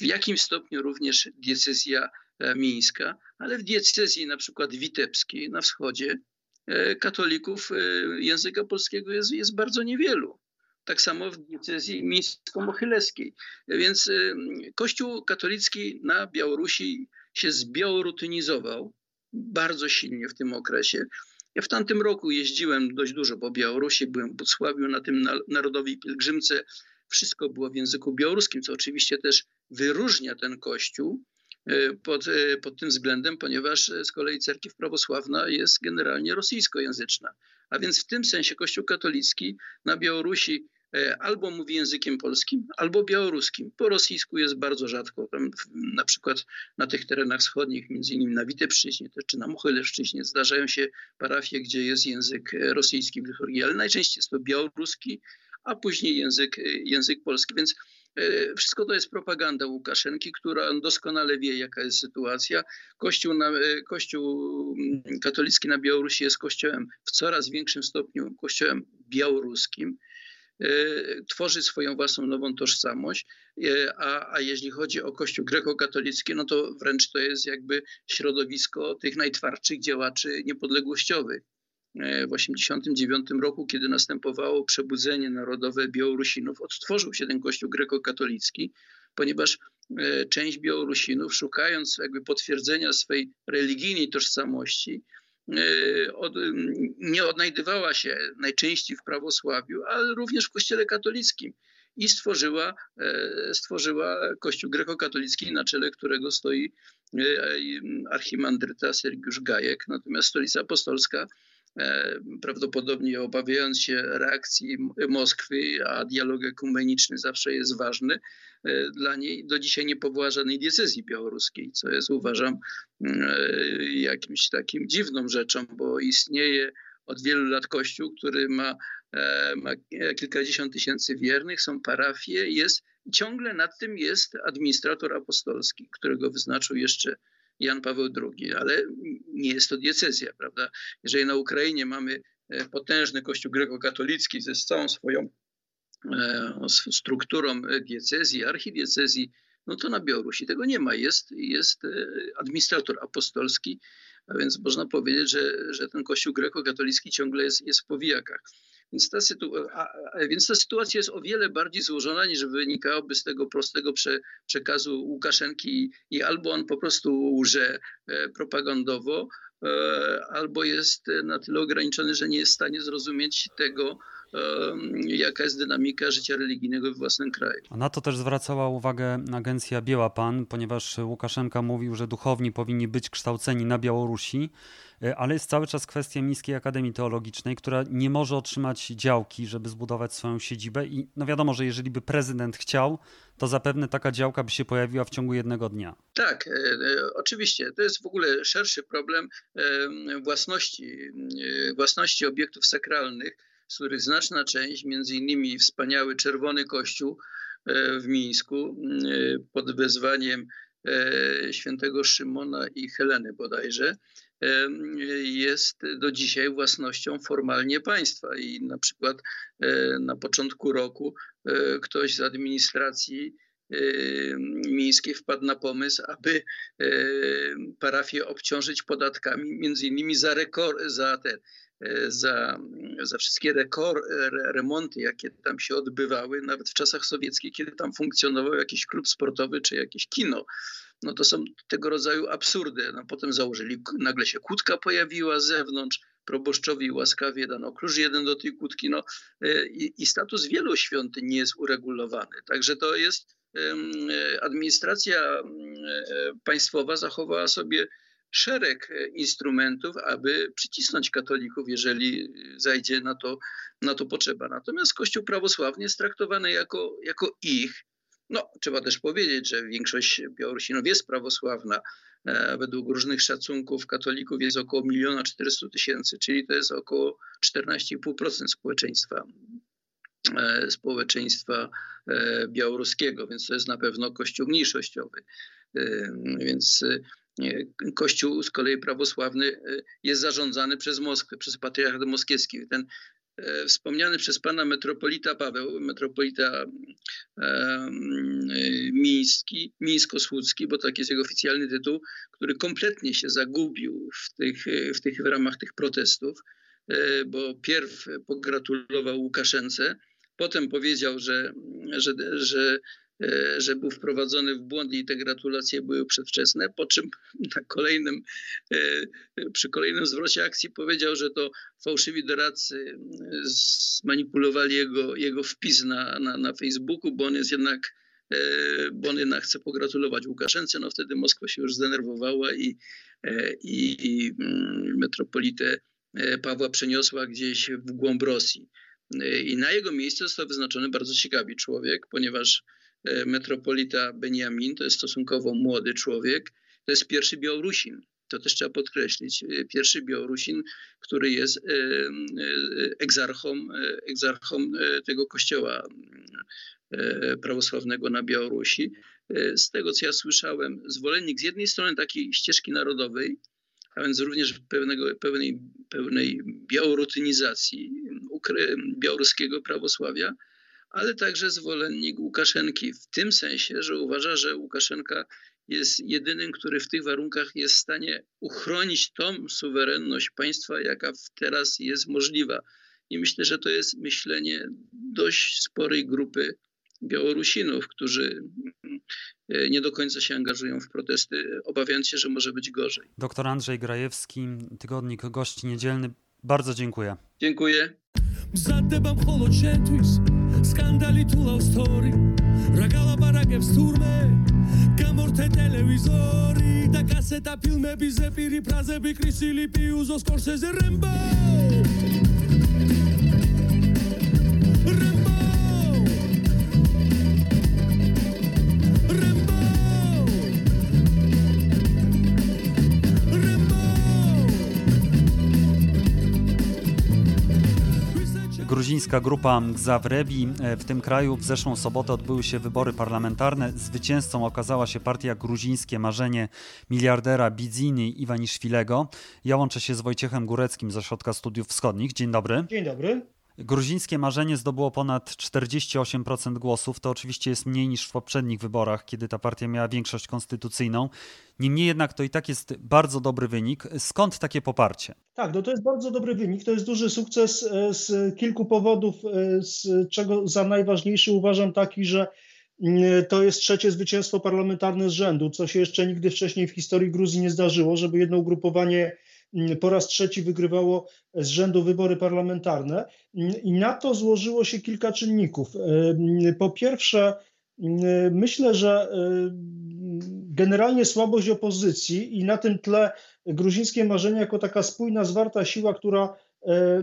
w jakim stopniu również diecezja e, mińska, ale w diecezji na przykład witebskiej na wschodzie e, katolików e, języka polskiego jest, jest bardzo niewielu. Tak samo w diecezji mińsko-mohyleskiej. Więc Kościół katolicki na Białorusi się zbiałorutynizował bardzo silnie w tym okresie. Ja w tamtym roku jeździłem dość dużo po Białorusi, byłem w Bucławiu na tym narodowej pielgrzymce. Wszystko było w języku białoruskim, co oczywiście też wyróżnia ten kościół e, pod, e, pod tym względem, ponieważ z kolei cerkiew prawosławna jest generalnie rosyjskojęzyczna. A więc w tym sensie Kościół katolicki na Białorusi albo mówi językiem polskim, albo białoruskim. Po rosyjsku jest bardzo rzadko. Tam na przykład na tych terenach wschodnich, między innymi na Witebszczyźnie czy na Mochylewszczyźnie zdarzają się parafie, gdzie jest język e, rosyjski w liturgii, ale najczęściej jest to białoruski, a później język, e, język polski. Więc wszystko to jest propaganda Łukaszenki, która doskonale wie, jaka jest sytuacja. Kościół, na, kościół mm, katolicki na Białorusi jest kościołem w coraz większym stopniu kościołem białoruskim. E, tworzy swoją własną nową tożsamość, e, a, a jeśli chodzi o Kościół grekokatolicki, no to wręcz to jest jakby środowisko tych najtwardszych działaczy niepodległościowych. E, w 1989 roku, kiedy następowało przebudzenie narodowe Białorusinów, odtworzył się ten Kościół grekokatolicki, ponieważ część Białorusinów, szukając jakby potwierdzenia swej religijnej tożsamości, od, nie odnajdywała się najczęściej w prawosławiu, ale również w kościele katolickim i stworzyła, e, stworzyła kościół grekokatolicki, na czele którego stoi e, archimandryta Sergiusz Gajek. Natomiast stolica apostolska prawdopodobnie obawiając się reakcji Moskwy, a dialog ekumeniczny zawsze jest ważny e, dla niej, do dzisiaj nie powoła żadnej diecezji białoruskiej, co jest uważam e, jakimś takim dziwną rzeczą, bo istnieje od wielu lat kościół, który ma, ma kilkadziesiąt tysięcy wiernych, są parafie, jest ciągle nad tym jest administrator apostolski, którego wyznaczył jeszcze Jan Paweł II, ale nie jest to diecezja, prawda? Jeżeli na Ukrainie mamy e, potężny kościół grekokatolicki ze całą swoją e, strukturą diecezji, archidiecezji, no to na Białorusi tego nie ma. Jest, jest administrator apostolski, a więc można powiedzieć, że, że ten kościół grekokatolicki ciągle jest, jest w powijakach. Więc ta, a, a, więc ta sytuacja jest o wiele bardziej złożona niż wynikałoby z tego prostego prze- przekazu Łukaszenki i albo on po prostu łże e, propagandowo, e, albo jest na tyle ograniczony, że nie jest w stanie zrozumieć tego, jaka jest dynamika życia religijnego w własnym kraju.
A na to też zwracała uwagę agencja Biała Pan, ponieważ Łukaszenka mówił, że duchowni powinni być kształceni na Białorusi, e, ale jest cały czas kwestia Miejskiej Akademii Teologicznej, która nie może otrzymać działki, żeby zbudować swoją siedzibę i no wiadomo, że jeżeli by prezydent chciał, to zapewne taka działka by się pojawiła w ciągu jednego dnia.
Tak, e, e, oczywiście. To jest w ogóle szerszy problem własności, własności obiektów sakralnych z których znaczna część, między innymi wspaniały Czerwony Kościół e, w Mińsku e, pod wezwaniem e, świętego Szymona i Heleny bodajże, jest do dzisiaj własnością formalnie państwa. I na przykład na początku roku ktoś z administracji miejskiej wpadł na pomysł, aby parafię obciążyć podatkami, między innymi za, rekord, za te E, za, za wszystkie rekord, remonty, jakie tam się odbywały, nawet w czasach sowieckich, kiedy tam funkcjonował jakiś klub sportowy czy jakieś kino. No to są tego rodzaju absurdy. No potem założyli, nagle się kłódka pojawiła z zewnątrz, proboszczowi łaskawie dano klucz jeden do tej kłódki. No, i, i status wielu świątyń nie jest uregulowany. Także to jest administracja państwowa zachowała sobie szereg e, instrumentów, aby przycisnąć katolików, jeżeli zajdzie na to, na to potrzeba. Natomiast Kościół prawosławny jest traktowany jako, jako ich. No, trzeba też powiedzieć, że większość Białorusinów jest prawosławna. E, według różnych szacunków katolików jest około 1 400 tysięcy, czyli to jest około 14,5% społeczeństwa e, społeczeństwa białoruskiego, więc to jest na pewno kościół mniejszościowy. Więc Kościół z kolei prawosławny e, jest zarządzany przez Moskwę, przez patriarchat moskiewski. Ten e, wspomniany przez pana metropolita Paweł, metropolita e, miński, mińsko-słudzki, bo tak jest jego oficjalny tytuł, który kompletnie się zagubił w tych, w tych w ramach tych protestów, bo pierw pogratulował Łukaszence, potem powiedział, że, że, że E, że był wprowadzony w błąd i te gratulacje były przedwczesne, po czym na kolejnym, e, przy kolejnym zwrocie akcji powiedział, że to fałszywi doradcy zmanipulowali jego, jego wpis na, na, na Facebooku, bo on jest jednak e, bo on jednak chce pogratulować Łukaszence, no wtedy Moskwa się już zdenerwowała i, i, i mm, metropolitę Pawła przeniosła gdzieś w głąb Rosji. I na jego miejsce został wyznaczony bardzo ciekawy człowiek, ponieważ E, metropolita Beniamin, to jest stosunkowo młody człowiek, to jest pierwszy Białorusin. To też trzeba podkreślić. E, pierwszy Białorusin, który jest e, egzarchą, egzarchą tego kościoła prawosławnego na Białorusi. Z tego, co ja słyszałem, zwolennik z jednej strony takiej ścieżki narodowej, a więc również pewnego, pełnej, pełnej białorutynizacji białoruskiego prawosławia, ale także zwolennik Łukaszenki w tym sensie, że uważa, że Łukaszenka jest jedynym, który w tych warunkach jest w stanie uchronić tą suwerenność państwa, jaka teraz jest możliwa. I myślę, że to jest myślenie dość sporej grupy Białorusinów, którzy mm, nie do końca się angażują w protesty, obawiając się, że może być gorzej.
Doktor Andrzej Grajewski, tygodnik gości niedzielny. Bardzo dziękuję.
Dziękuję.
Zadebam holocentuis, skandali tulał story, ragala baragew z turmy, gamorte telewizory, da kaseta pilme bizepi, ripraze bi krysili piu, zoskorsze z rębą.
Gruzińska grupa Zawrebi. E, w tym kraju w zeszłą sobotę odbyły się wybory parlamentarne. Zwycięzcą okazała się partia Gruzińskie Marzenie miliardera Bidzini Iwaniszwilego. Ja łączę się z Wojciechem Góreckim ze Środka Studiów Wschodnich. Dzień dobry.
Dzień dobry.
Gruzińskie marzenie zdobyło ponad 48% głosów. To oczywiście jest mniej niż w poprzednich wyborach, kiedy ta partia miała większość konstytucyjną. Niemniej jednak to i tak jest bardzo dobry wynik. Skąd takie poparcie?
Tak, no to jest bardzo dobry wynik. To jest duży sukces e, z kilku powodów, e, z czego za najważniejszy uważam taki, że mm, to jest trzecie zwycięstwo parlamentarne z rzędu, co się jeszcze nigdy wcześniej w historii Gruzji nie zdarzyło, żeby jedno ugrupowanie po raz trzeci wygrywało z rzędu wybory parlamentarne. Mm, I na to złożyło się kilka czynników. E, po pierwsze, myślę, że generalnie słabość opozycji i na tym tle gruzińskie marzenie jako taka spójna, zwarta siła, która e, e,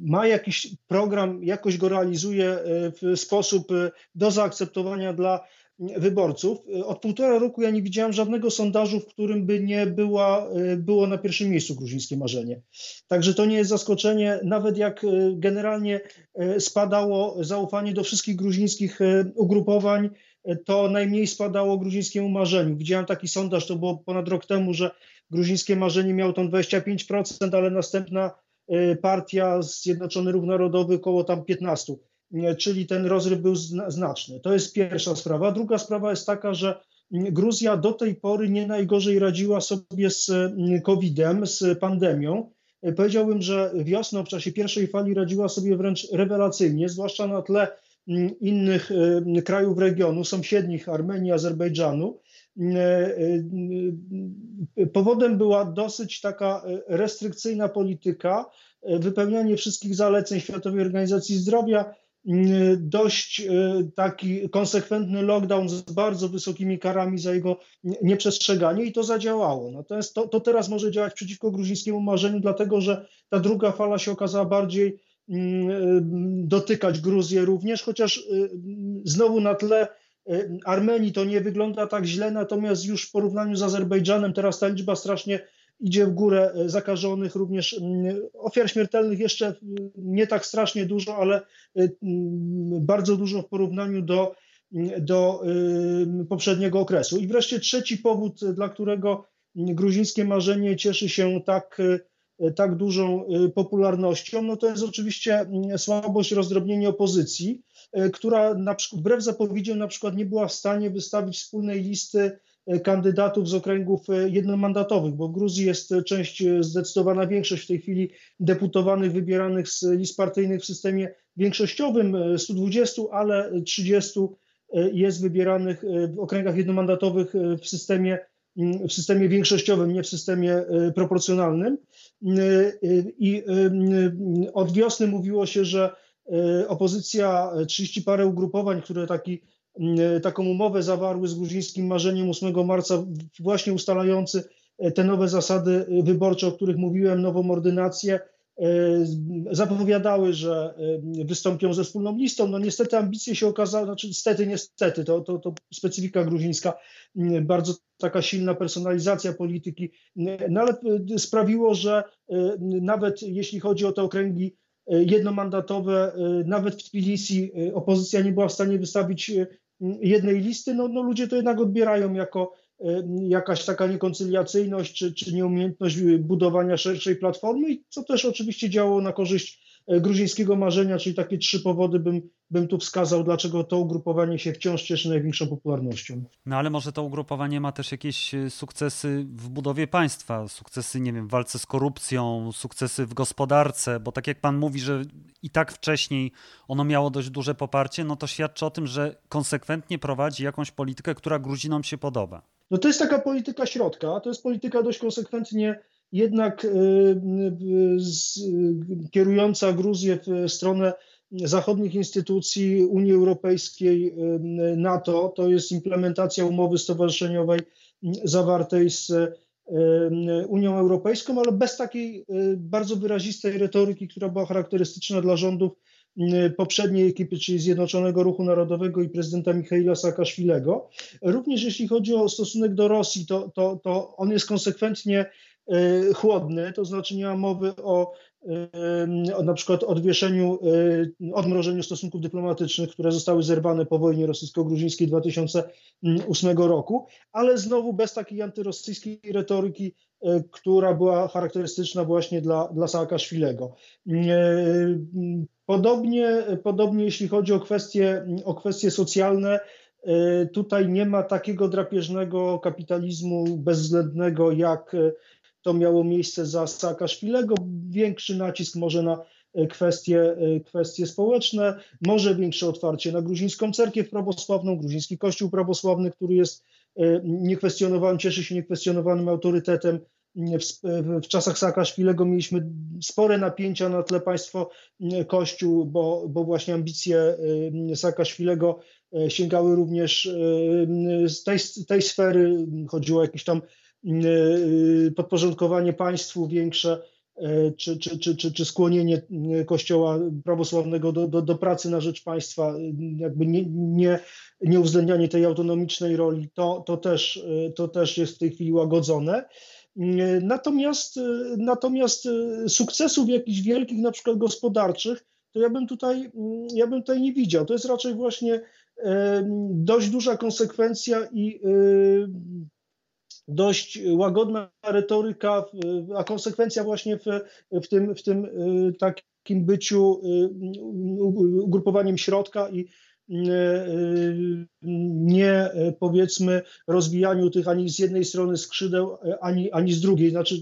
ma jakiś program, jakoś go realizuje e, w sposób do zaakceptowania dla wyborców. Od półtora roku ja nie widziałem żadnego sondażu, w którym by nie była, było na pierwszym miejscu gruzińskie marzenie. Także to nie jest zaskoczenie, nawet jak generalnie spadało zaufanie do wszystkich gruzińskich ugrupowań, to najmniej spadało gruzińskiemu marzeniu. Widziałem taki sondaż, to było ponad rok temu, że gruzińskie marzenie miało tam 25%, ale następna partia Zjednoczony Ruch Narodowy około tam 15%, y, czyli ten rozryw był znaczny. To jest pierwsza sprawa. Druga sprawa jest taka, że Gruzja do tej pory nie najgorzej radziła sobie z COVID-em, z pandemią. Powiedziałbym, że wiosną w czasie pierwszej fali radziła sobie wręcz rewelacyjnie, zwłaszcza na tle innych e, krajów regionu, sąsiednich Armenii, Azerbejdżanu. E, e, powodem była dosyć taka restrykcyjna polityka, wypełnianie wszystkich zaleceń Światowej Organizacji Zdrowia, dość taki konsekwentny lockdown z bardzo wysokimi karami za jego nieprzestrzeganie i to zadziałało. Natomiast to, to teraz może działać przeciwko gruzińskiemu marzeniu, dlatego że ta druga fala się okazała bardziej Mm, dotykać Gruzję również, chociaż y, znowu na tle y, Armenii to nie wygląda tak źle, natomiast już w porównaniu z Azerbejdżanem teraz ta liczba strasznie idzie w górę y, zakażonych, również ofiar śmiertelnych jeszcze nie tak strasznie dużo, ale mm, bardzo dużo w porównaniu do, do poprzedniego okresu. I wreszcie trzeci powód, dla którego gruzińskie marzenie cieszy się tak tak dużą popularnością, no to jest oczywiście słabość, rozdrobnienie opozycji, która na wbrew zapowiedziom na przykład nie była w stanie wystawić wspólnej listy kandydatów z okręgów jednomandatowych, bo w Gruzji jest część, zdecydowana większość w tej chwili deputowanych wybieranych z list partyjnych w systemie większościowym, 120, ale 30 jest wybieranych w okręgach jednomandatowych w systemie w systemie większościowym, nie w systemie e, proporcjonalnym. E, e, I od wiosny mówiło się, że opozycja, 30 parę ugrupowań, które taki, taką umowę zawarły z gruzińskim marzeniem 8 marca, właśnie ustalający te nowe zasady wyborcze, o których mówiłem, nową ordynację, E, zapowiadały, że e, wystąpią ze wspólną listą. No niestety ambicje się okazały, znaczy niestety, niestety, to, to, to specyfika gruzińska, bardzo taka silna personalizacja polityki, no ale e, sprawiło, że nawet jeśli chodzi o te okręgi jednomandatowe, nawet w Tbilisi opozycja nie była w stanie wystawić jednej listy, no, no ludzie to jednak odbierają jako jakaś taka niekoncyliacyjność czy, czy nieumiejętność budowania szerszej platformy, co też oczywiście działało na korzyść e, gruzińskiego marzenia, czyli takie trzy powody bym, bym tu wskazał, dlaczego to ugrupowanie się wciąż cieszy największą popularnością.
No ale może to ugrupowanie ma też jakieś e, sukcesy w budowie państwa, sukcesy, nie wiem, w walce z korupcją, sukcesy w gospodarce, bo tak jak pan mówi, że i tak wcześniej ono miało dość duże poparcie, no to świadczy o tym, że konsekwentnie prowadzi jakąś politykę, która Gruzinom się podoba.
No to jest taka polityka środka, to jest polityka dość konsekwentnie jednak y, y, kierująca Gruzję w stronę zachodnich instytucji Unii Europejskiej, y, NATO. To jest implementacja umowy stowarzyszeniowej zawartej z Unią Europejską, ale bez takiej bardzo wyrazistej retoryki, która była charakterystyczna dla rządów Y, poprzedniej ekipy, czyli Zjednoczonego Ruchu Narodowego i prezydenta Michaila Saakaszwilego. Również jeśli chodzi o stosunek do Rosji, to, to, to on jest konsekwentnie y, chłodny, to znaczy nie ma mowy y, o na przykład odwieszeniu, odmrożeniu stosunków dyplomatycznych, które zostały zerwane po wojnie rosyjsko-gruzińskiej 2008 roku, ale znowu bez takiej antyrosyjskiej retoryki która była charakterystyczna właśnie dla, dla Saakaszwilego. Podobnie, podobnie jeśli chodzi o kwestie, o kwestie socjalne, tutaj nie ma takiego drapieżnego kapitalizmu bezwzględnego, jak to miało miejsce za Saakaszwilego. Większy nacisk może na kwestie, kwestie społeczne, może większe otwarcie na gruzińską cerkiew prawosławną, gruziński kościół prawosławny, który jest niekwestionowanym, cieszy się niekwestionowanym autorytetem. W, w czasach Saakaszwilego mieliśmy spore napięcia na tle państwo Kościół, bo, bo właśnie ambicje Saakaszwilego sięgały również z tej, tej sfery, chodziło o jakieś tam podporządkowanie państwu większe, czy, czy, czy, czy, czy skłonienie Kościoła prawosławnego do, do, do pracy na rzecz państwa, jakby nie, nie, nie uwzględnianie tej autonomicznej roli, to, to, też, to też jest w tej chwili łagodzone. Natomiast, natomiast sukcesów jakichś wielkich, na przykład gospodarczych, to ja bym tutaj, ja bym tutaj nie widział. To jest raczej właśnie dość duża konsekwencja i dość łagodna retoryka, a konsekwencja właśnie w, w, tym, w tym takim byciu ugrupowaniem środka i nie powiedzmy rozwijaniu tych ani z jednej strony skrzydeł, ani, ani z drugiej. Znaczy,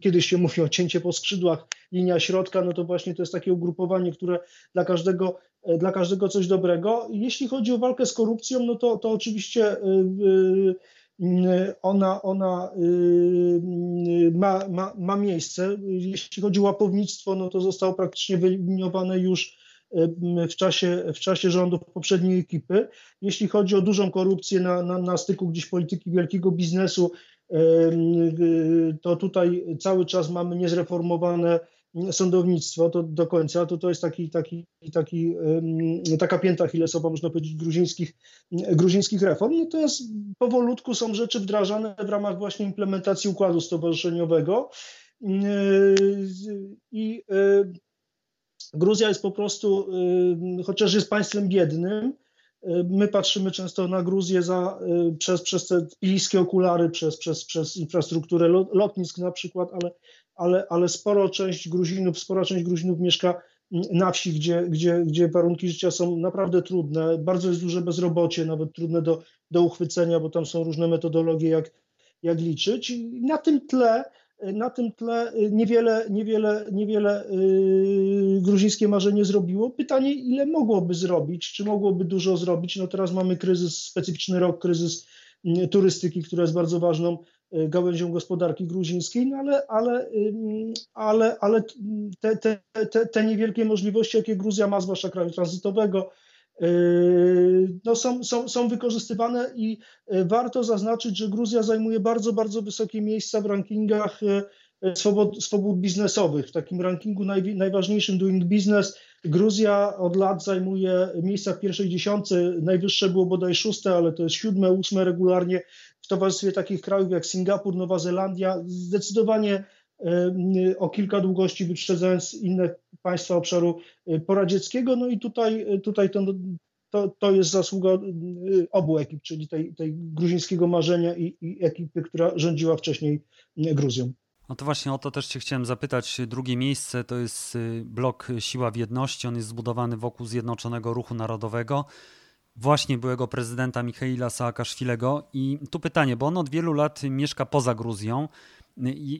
kiedyś się mówi o cięcie po skrzydłach, linia środka, no to właśnie to jest takie ugrupowanie, które dla każdego, dla każdego coś dobrego. Jeśli chodzi o walkę z korupcją, no to, to oczywiście ona, ona ma, ma, ma miejsce. Jeśli chodzi o łapownictwo, no to zostało praktycznie wyeliminowane już w czasie, w czasie rządów poprzedniej ekipy. Jeśli chodzi o dużą korupcję na, na, na styku gdzieś polityki wielkiego biznesu, to tutaj cały czas mamy niezreformowane sądownictwo to do końca, to to jest taki, taki, taki, taka pięta Achillesowa, można powiedzieć, gruzińskich, gruzińskich reform. Natomiast powolutku są rzeczy wdrażane w ramach właśnie implementacji układu stowarzyszeniowego i Gruzja jest po prostu, chociaż jest państwem biednym, my patrzymy często na Gruzję za, przez, przez te piliskie okulary, przez, przez, przez infrastrukturę lotnisk na przykład, ale, ale, ale sporo część Gruzinów, spora część Gruzinów mieszka na wsi, gdzie, gdzie, gdzie warunki życia są naprawdę trudne. Bardzo jest duże bezrobocie, nawet trudne do, do uchwycenia, bo tam są różne metodologie, jak, jak liczyć. I na tym tle na tym tle niewiele, niewiele, niewiele yy, gruzińskie marzenie zrobiło. Pytanie, ile mogłoby zrobić, czy mogłoby dużo zrobić? No teraz mamy kryzys, specyficzny rok, kryzys yy, turystyki, która jest bardzo ważną gałęzią gospodarki gruzińskiej, no ale, ale, ale, ale te, te, te, te niewielkie możliwości, jakie Gruzja ma, zwłaszcza kraju tranzytowego, Yy, no są, są, są wykorzystywane i yy, warto zaznaczyć, że Gruzja zajmuje bardzo, bardzo wysokie miejsca w rankingach yy, swobód, biznesowych. W takim rankingu naj, najważniejszym Doing Business Gruzja od lat zajmuje miejsca w pierwszej dziesiątce. Najwyższe było bodaj szóste, ale to jest siódme, ósme regularnie towarzystwie takich krajów jak Singapur, Nowa Zelandia. Zdecydowanie o kilka długości wyprzedzając inne państwa obszaru y, poradzieckiego. No i tutaj, y, tutaj to, to, to jest zasługa obu ekip, czyli tej, tej gruzińskiego marzenia i, i ekipy, która rządziła wcześniej Gruzją.
No to właśnie o to też Cię chciałem zapytać. Drugie miejsce to jest blok Siła w Jedności. On jest zbudowany wokół Zjednoczonego Ruchu Narodowego, właśnie byłego prezydenta Michaila Saakaszwilego. I tu pytanie, bo on od wielu lat mieszka poza Gruzją.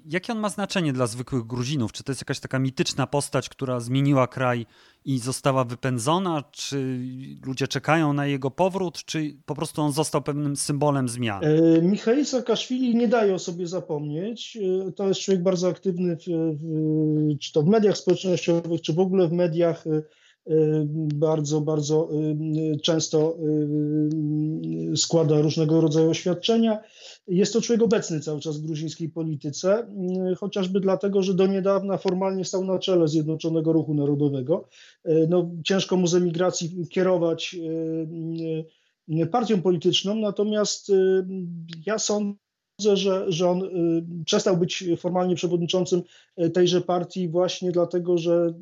Jakie on ma znaczenie dla zwykłych Gruzinów? Czy to jest jakaś taka mityczna postać, która zmieniła kraj i została wypędzona? Czy ludzie czekają na jego powrót? Czy po prostu on został pewnym symbolem zmian?
E, Michail Saakaszwili nie daje o sobie zapomnieć. E, to jest człowiek bardzo aktywny, w, w, czy to w mediach społecznościowych, czy w ogóle w mediach e, bardzo, bardzo często składa różnego rodzaju oświadczenia. Jest to człowiek obecny cały czas w gruzińskiej polityce, chociażby dlatego, że do niedawna formalnie stał na czele Zjednoczonego Ruchu Narodowego. No, ciężko mu z emigracji kierować partią polityczną, natomiast ja sądzę, że, że on przestał być formalnie przewodniczącym tejże partii właśnie dlatego, że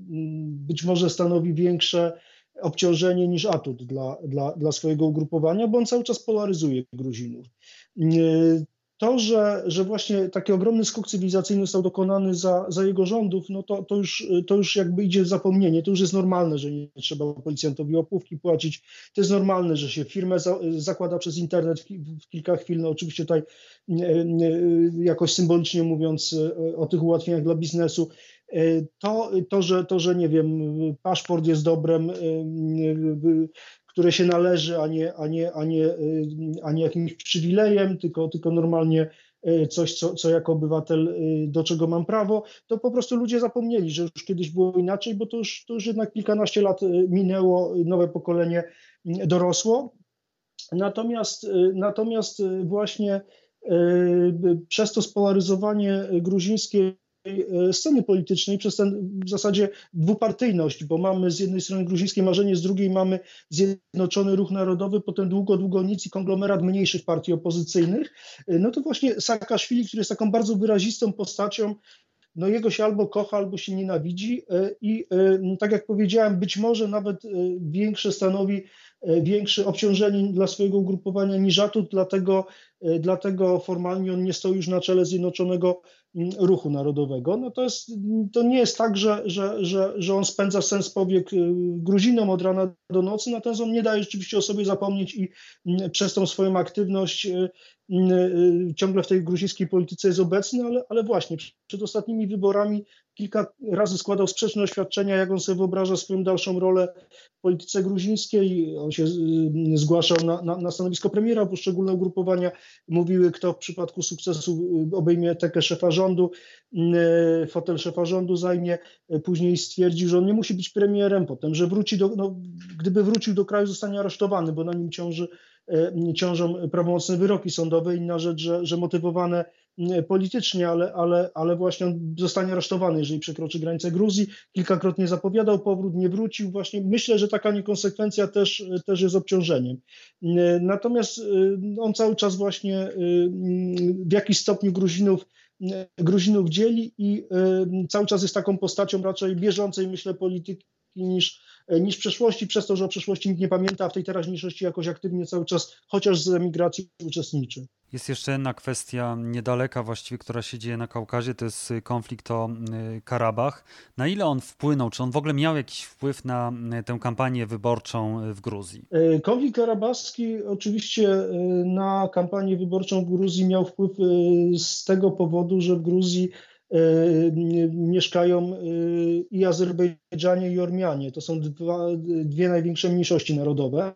być może stanowi większe obciążenie niż atut dla, dla, dla swojego ugrupowania, bo on cały czas polaryzuje Gruzinów. To, że, że właśnie taki ogromny skok cywilizacyjny został dokonany za, za jego rządów, no to, to, już, to już jakby idzie w zapomnienie. To już jest normalne, że nie trzeba policjantowi opłówki płacić. To jest normalne, że się firmę za, zakłada przez internet w, w, kilka chwil. No oczywiście tutaj jakoś symbolicznie mówiąc o tych ułatwieniach dla biznesu. To, to, że, to, że nie wiem, paszport jest dobrem, które się należy, a nie, a nie, a nie, a nie jakimś przywilejem, tylko, tylko normalnie coś, co, co jako obywatel, do czego mam prawo, to po prostu ludzie zapomnieli, że już kiedyś było inaczej, bo to już, to już jednak kilkanaście lat minęło, nowe pokolenie dorosło. Natomiast, natomiast właśnie przez to spolaryzowanie gruzińskie sceny politycznej przez ten w zasadzie dwupartyjność, bo mamy z jednej strony gruzińskie marzenie, z drugiej mamy Zjednoczony Ruch Narodowy, potem długo, długo nic i konglomerat mniejszych partii opozycyjnych, e, no to właśnie Saakaszwili, który jest taką bardzo wyrazistą postacią, no jego się albo kocha, albo się nienawidzi e, i tak jak powiedziałem, być może nawet większe stanowi większe obciążenie dla swojego ugrupowania niż atut, dlatego, dlatego formalnie on nie stoi już na czele Zjednoczonego ruchu narodowego, no to, jest, to nie jest tak, że, że, że, że on spędza sens powiek y, Gruzinom od rana do nocy, natomiast on nie daje rzeczywiście o sobie zapomnieć i mm, przez tą swoją aktywność y, ciągle w tej gruzińskiej polityce jest obecny, ale, ale właśnie przed ostatnimi wyborami kilka razy składał sprzeczne oświadczenia, jak on sobie wyobraża swoją dalszą rolę w polityce gruzińskiej. On się zgłaszał na, na, na stanowisko premiera, poszczególne ugrupowania mówiły, kto w przypadku sukcesu obejmie tekę szefa rządu, fotel szefa rządu zajmie. Później stwierdził, że on nie musi być premierem, potem, że wróci do, no, gdyby wrócił do kraju, zostanie aresztowany, bo na nim ciąży, ciążą prawomocne wyroki sądowe. Inna rzecz, że, że motywowane politycznie, ale, ale, ale właśnie on zostanie aresztowany, jeżeli przekroczy granicę Gruzji. Kilkakrotnie zapowiadał powrót, nie wrócił. Właśnie myślę, że taka niekonsekwencja też, też jest obciążeniem. Natomiast y, on cały czas właśnie w jakiś stopniu Gruzinów Gruzinów dzieli i cały czas jest taką postacią raczej bieżącej, myślę, polityki niż, niż w przeszłości, przez to, że o przeszłości nikt nie pamięta, a w tej teraźniejszości jakoś aktywnie cały czas, chociaż z emigracji uczestniczy.
Jest jeszcze jedna kwestia niedaleka właściwie, która się dzieje na Kaukazie, to jest konflikt o y, Karabach. Na ile on wpłynął, czy on w ogóle miał jakiś wpływ na y, tę kampanię wyborczą w Gruzji?
Y, konflikt karabachski oczywiście na kampanię wyborczą w Gruzji miał wpływ z tego powodu, że w Gruzji mieszkają i Azerbejdżanie i Ormianie. To są dwa, dwie największe mniejszości narodowe.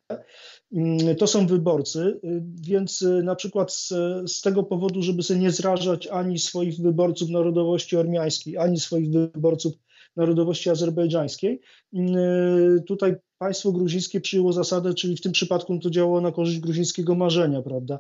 Mm, to są wyborcy, y, więc y, na przykład z, z, tego powodu, żeby sobie nie zrażać ani swoich wyborców narodowości ormiańskiej, ani swoich wyborców narodowości azerbejdżańskiej, y, tutaj państwo gruzińskie przyjęło zasadę, czyli w tym przypadku to działało na korzyść gruzińskiego marzenia, prawda,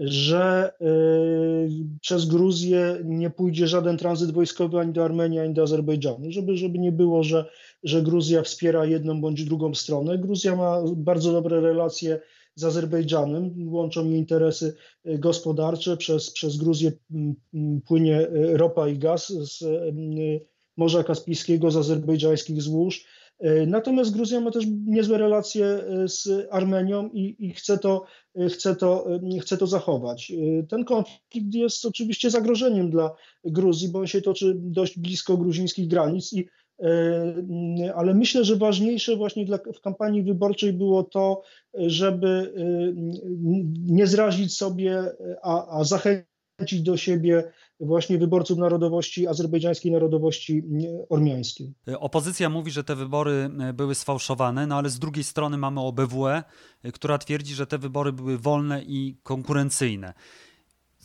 że y, przez Gruzję nie pójdzie żaden tranzyt wojskowy ani do Armenii, ani do Azerbejdżanu, żeby, żeby nie było, że, że Gruzja wspiera jedną bądź drugą stronę. Gruzja ma bardzo dobre relacje z Azerbejdżanem, łączą je interesy y, gospodarcze, przez, przez Gruzję mm, mm, płynie y, ropa i gaz z Morza Kaspijskiego, z azerbejdżańskich złóż, natomiast Gruzja ma też niezłe relacje e, z Armenią i, i chce, to, e, chce, to, chce to zachować. Ten konflikt jest oczywiście zagrożeniem dla Gruzji, bo on się toczy dość blisko gruzińskich granic i ale myślę, że ważniejsze właśnie dla, w kampanii wyborczej było to, żeby nie zrazić sobie, a, a zachęcić do siebie właśnie wyborców narodowości azerbejdżańskiej, narodowości ormiańskiej.
Opozycja mówi, że te wybory e, były sfałszowane, no ale z drugiej strony mamy OBWE, e, która twierdzi, że te wybory były wolne i konkurencyjne.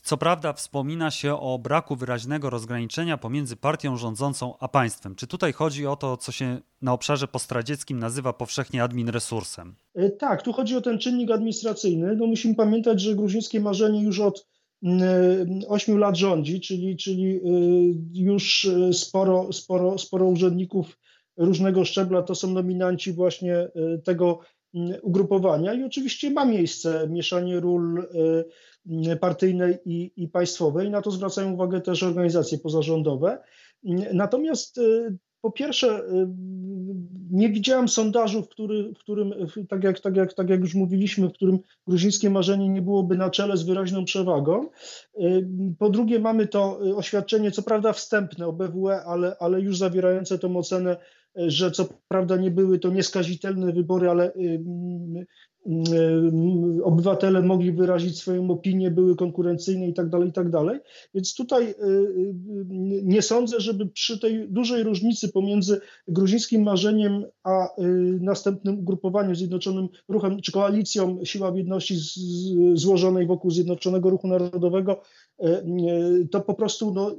Co prawda wspomina się o braku wyraźnego rozgraniczenia pomiędzy partią rządzącą a państwem. Czy tutaj chodzi o to, co się na obszarze postradzieckim nazywa powszechnie admin resursem?
E, tak, tu chodzi o ten czynnik administracyjny. No musimy pamiętać, że gruzińskie marzenie już od 8 lat rządzi, czyli, czyli y, już y, sporo, sporo, sporo urzędników różnego szczebla to są nominanci właśnie y, tego ugrupowania i oczywiście ma miejsce mieszanie ról partyjnej i, i państwowej. Na to zwracają uwagę też organizacje pozarządowe. Natomiast po pierwsze, nie widziałem sondażu, w, który, w którym, tak jak, tak, jak, tak jak już mówiliśmy, w którym gruzińskie marzenie nie byłoby na czele z wyraźną przewagą. Po drugie, mamy to oświadczenie, co prawda wstępne o BWE, ale, ale już zawierające tą ocenę, że co prawda nie były to nieskazitelne wybory, ale Y, obywatele mogli wyrazić swoją opinię, były konkurencyjne i tak dalej, i tak dalej. Więc tutaj y, y, nie sądzę, żeby przy tej dużej różnicy pomiędzy gruzińskim marzeniem a następnym ugrupowaniem Zjednoczonym Ruchem, czy koalicją Siła Jedności złożonej wokół Zjednoczonego Ruchu Narodowego, to po prostu no,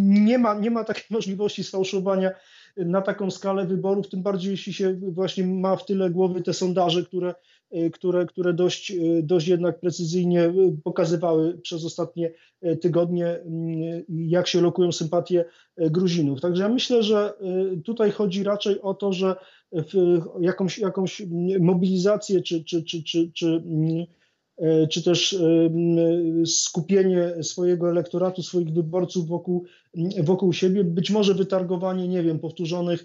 nie, ma, nie ma takiej możliwości sfałszowania na taką skalę wyborów, tym bardziej jeśli się właśnie ma w tyle głowy te sondaże, które, y, które, które dość, y, dość jednak precyzyjnie y, pokazywały przez ostatnie tygodnie, jak się lokują sympatie Gruzinów. Także ja myślę, że tutaj chodzi raczej o to, że jakąś, jakąś mobilizację czy, czy, czy, czy, czy E, czy też e, skupienie swojego elektoratu, swoich wyborców wokół, wokół siebie, być może wytargowanie, nie wiem, powtórzonych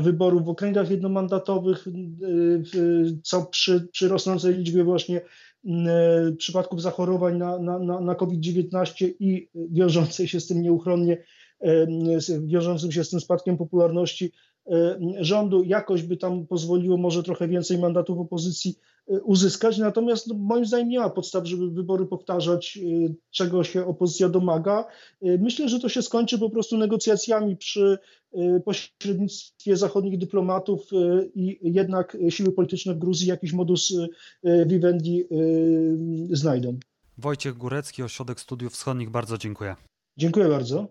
wyborów w okręgach jednomandatowych, e, co przy, przy rosnącej liczbie właśnie przypadków zachorowań na, na, na COVID-19 i wiążącej się z tym nieuchronnie, wiążącym się z tym spadkiem popularności rządu, jakoś by tam pozwoliło może trochę więcej mandatów opozycji uzyskać. Natomiast no, moim zdaniem nie ma podstaw, żeby wybory powtarzać, y, czego się opozycja domaga. Y, myślę, że to się skończy po prostu negocjacjami przy y, pośrednictwie zachodnich dyplomatów i jednak siły polityczne w Gruzji jakiś modus vivendi znajdą.
Wojciech Górecki, Ośrodek Studiów Wschodnich, bardzo dziękuję.
Dziękuję bardzo.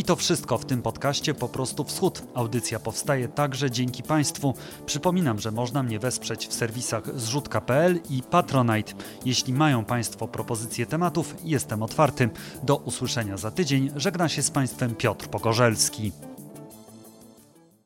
I to wszystko w tym podcaście Po prostu Wschód. Audycja powstaje także dzięki Państwu. Przypominam, że można mnie wesprzeć w serwisach zrzutka.pl i Patronite. Jeśli mają Państwo propozycje tematów, jestem otwarty. Do usłyszenia za tydzień. Żegna się z Państwem Piotr Pogorzelski.